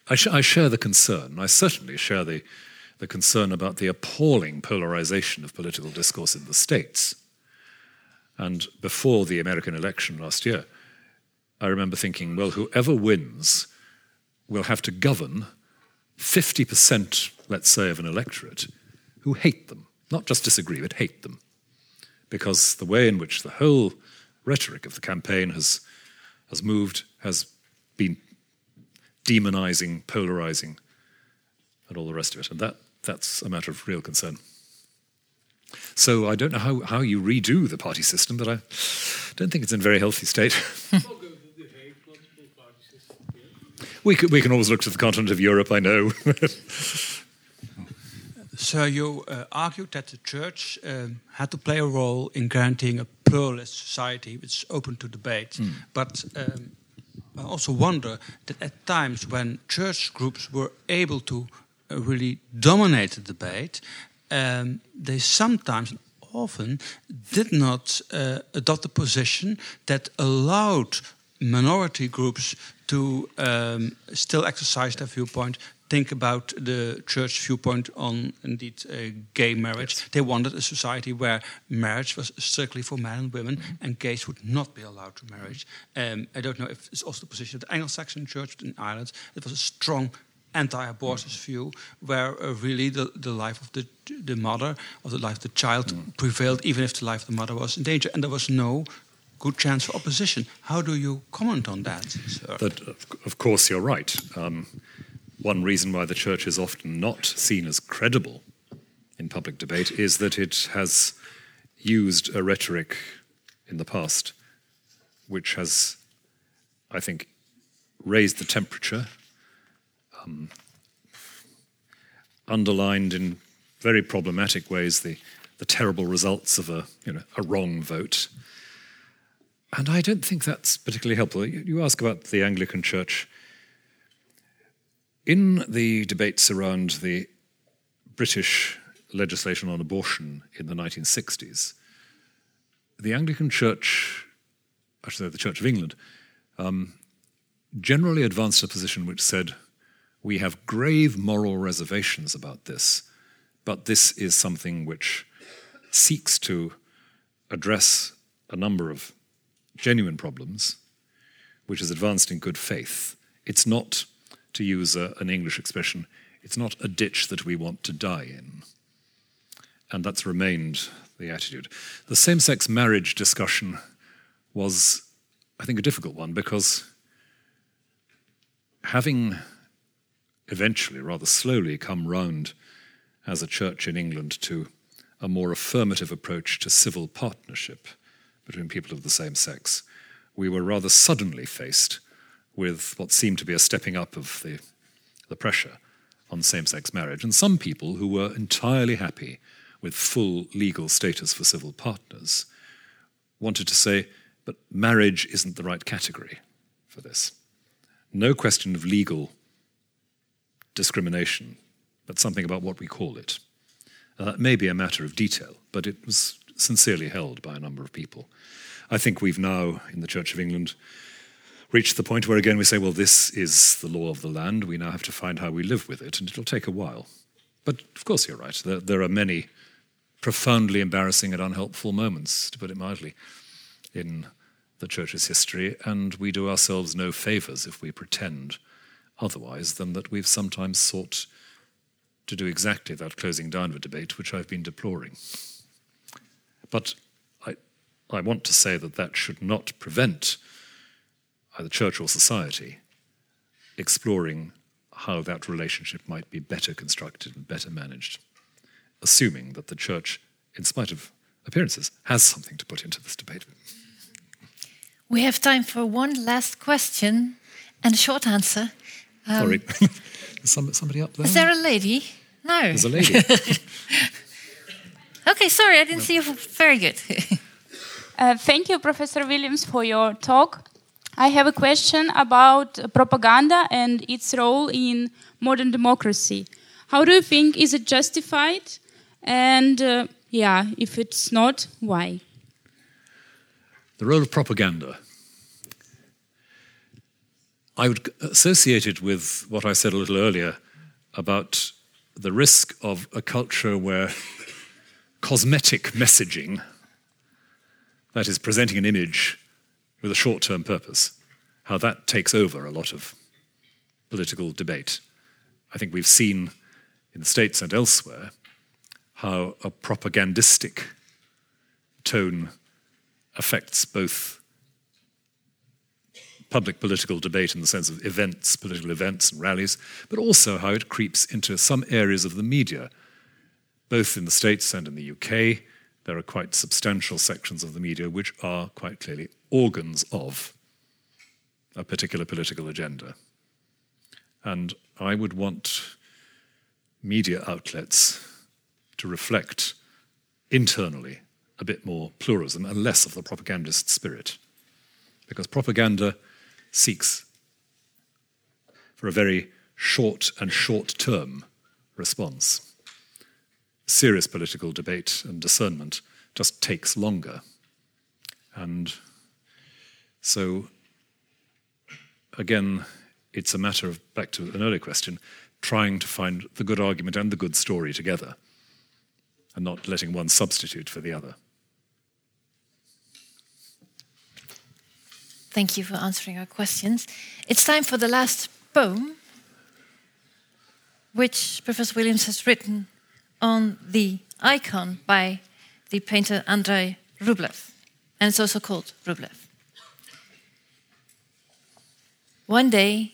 B: I, sh- I share the concern. I certainly share the, the concern about the appalling polarization of political discourse in the States. And before the American election last year, I remember thinking, well, whoever wins will have to govern 50%, let's say, of an electorate who hate them, not just disagree, but hate them. Because the way in which the whole rhetoric of the campaign has, has moved has been demonizing, polarizing, and all the rest of it. And that, that's a matter of real concern. So I don't know how, how you redo the party system, but I don't think it's in a very healthy state. we, could, we can always look to the continent of Europe, I know.
H: So you uh, argued that the church um, had to play a role in guaranteeing a pluralist society which is open to debate. Mm. But um, I also wonder that at times when church groups were able to uh, really dominate the debate, um, they sometimes often did not uh, adopt a position that allowed minority groups to um, still exercise their viewpoint think about the church viewpoint on indeed uh, gay marriage. Yes. They wanted a society where marriage was strictly for men and women, mm -hmm. and gays would not be allowed to marriage. Um, I don't know if it's also the position of the Anglo-Saxon Church in Ireland. It was a strong anti-abortus mm. view, where uh, really the, the life of the the mother or the life of the child mm. prevailed, even if the life of the mother was in danger, and there was no good chance for opposition. How do you comment on that?
B: That, of course, you're right. Um, one reason why the church is often not seen as credible in public debate is that it has used a rhetoric in the past which has, I think, raised the temperature, um, underlined in very problematic ways the, the terrible results of a, you know, a wrong vote. And I don't think that's particularly helpful. You ask about the Anglican Church. In the debates around the British legislation on abortion in the 1960s, the Anglican Church, actually the Church of England, um, generally advanced a position which said, we have grave moral reservations about this, but this is something which seeks to address a number of genuine problems, which is advanced in good faith. It's not to use a, an English expression, it's not a ditch that we want to die in. And that's remained the attitude. The same sex marriage discussion was, I think, a difficult one because having eventually, rather slowly, come round as a church in England to a more affirmative approach to civil partnership between people of the same sex, we were rather suddenly faced with what seemed to be a stepping up of the, the pressure on same sex marriage, and some people who were entirely happy with full legal status for civil partners wanted to say, but marriage isn't the right category for this. No question of legal discrimination, but something about what we call it. Uh, that may be a matter of detail, but it was sincerely held by a number of people. I think we've now, in the Church of England, reached the point where again we say, well, this is the law of the land. We now have to find how we live with it, and it'll take a while. But of course, you're right. There, there are many profoundly embarrassing and unhelpful moments, to put it mildly, in the church's history, and we do ourselves no favors if we pretend otherwise than that we've sometimes sought to do exactly that closing down of a debate, which I've been deploring. But I, I want to say that that should not prevent either church or society, exploring how that relationship might be better constructed and better managed, assuming that the church, in spite of appearances, has something to put into this debate.
A: We have time for one last question and a short answer.
B: Um, Sorry. Some, somebody up there?
A: Is there a lady? No.
B: There's a lady.
A: okay, sorry, I didn't no. see you. Very good.
I: uh, thank you, Professor Williams, for your talk. I have a question about propaganda and its role in modern democracy. How do you think is it justified? And uh, yeah, if it's not, why?
B: The role of propaganda. I would associate it with what I said a little earlier about the risk of a culture where cosmetic messaging, that is, presenting an image with a short term purpose, how that takes over a lot of political debate. I think we've seen in the States and elsewhere how a propagandistic tone affects both public political debate in the sense of events, political events and rallies, but also how it creeps into some areas of the media. Both in the States and in the UK, there are quite substantial sections of the media which are quite clearly organs of a particular political agenda. And I would want media outlets to reflect internally a bit more pluralism and less of the propagandist spirit. Because propaganda seeks for a very short and short term response. Serious political debate and discernment just takes longer. And so, again, it's a matter of, back to an earlier question, trying to find the good argument and the good story together and not letting one substitute for the other.
A: Thank you for answering our questions. It's time for the last poem, which Professor Williams has written on the icon by the painter Andrei Rublev, and it's also called Rublev. One day,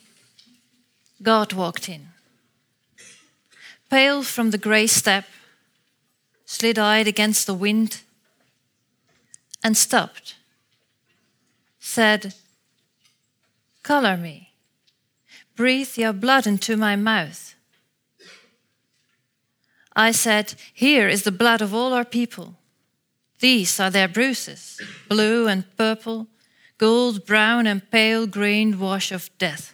A: God walked in, pale from the grey steppe, slid eyed against the wind, and stopped said, Color me, breathe your blood into my mouth. I said, Here is the blood of all our people. These are their bruises, blue and purple, gold, brown, and pale green wash of death.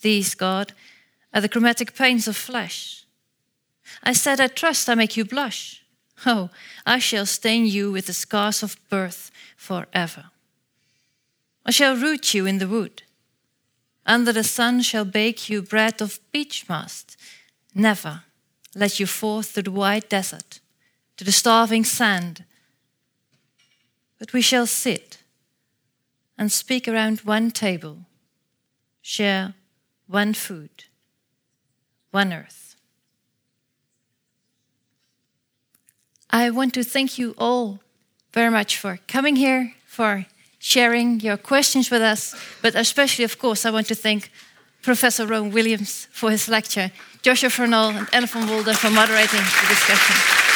A: These, God, are the chromatic pains of flesh. I said, I trust I make you blush. Oh, I shall stain you with the scars of birth forever. I shall root you in the wood. Under the sun shall bake you bread of beech mast. Never let you forth to the wide desert, to the starving sand. But we shall sit and speak around one table, share one food, one earth. I want to thank you all very much for coming here, for sharing your questions with us, but especially, of course, I want to thank Professor Rowan Williams for his lecture, Joshua Furnal and Ellen van Wolde for moderating the discussion.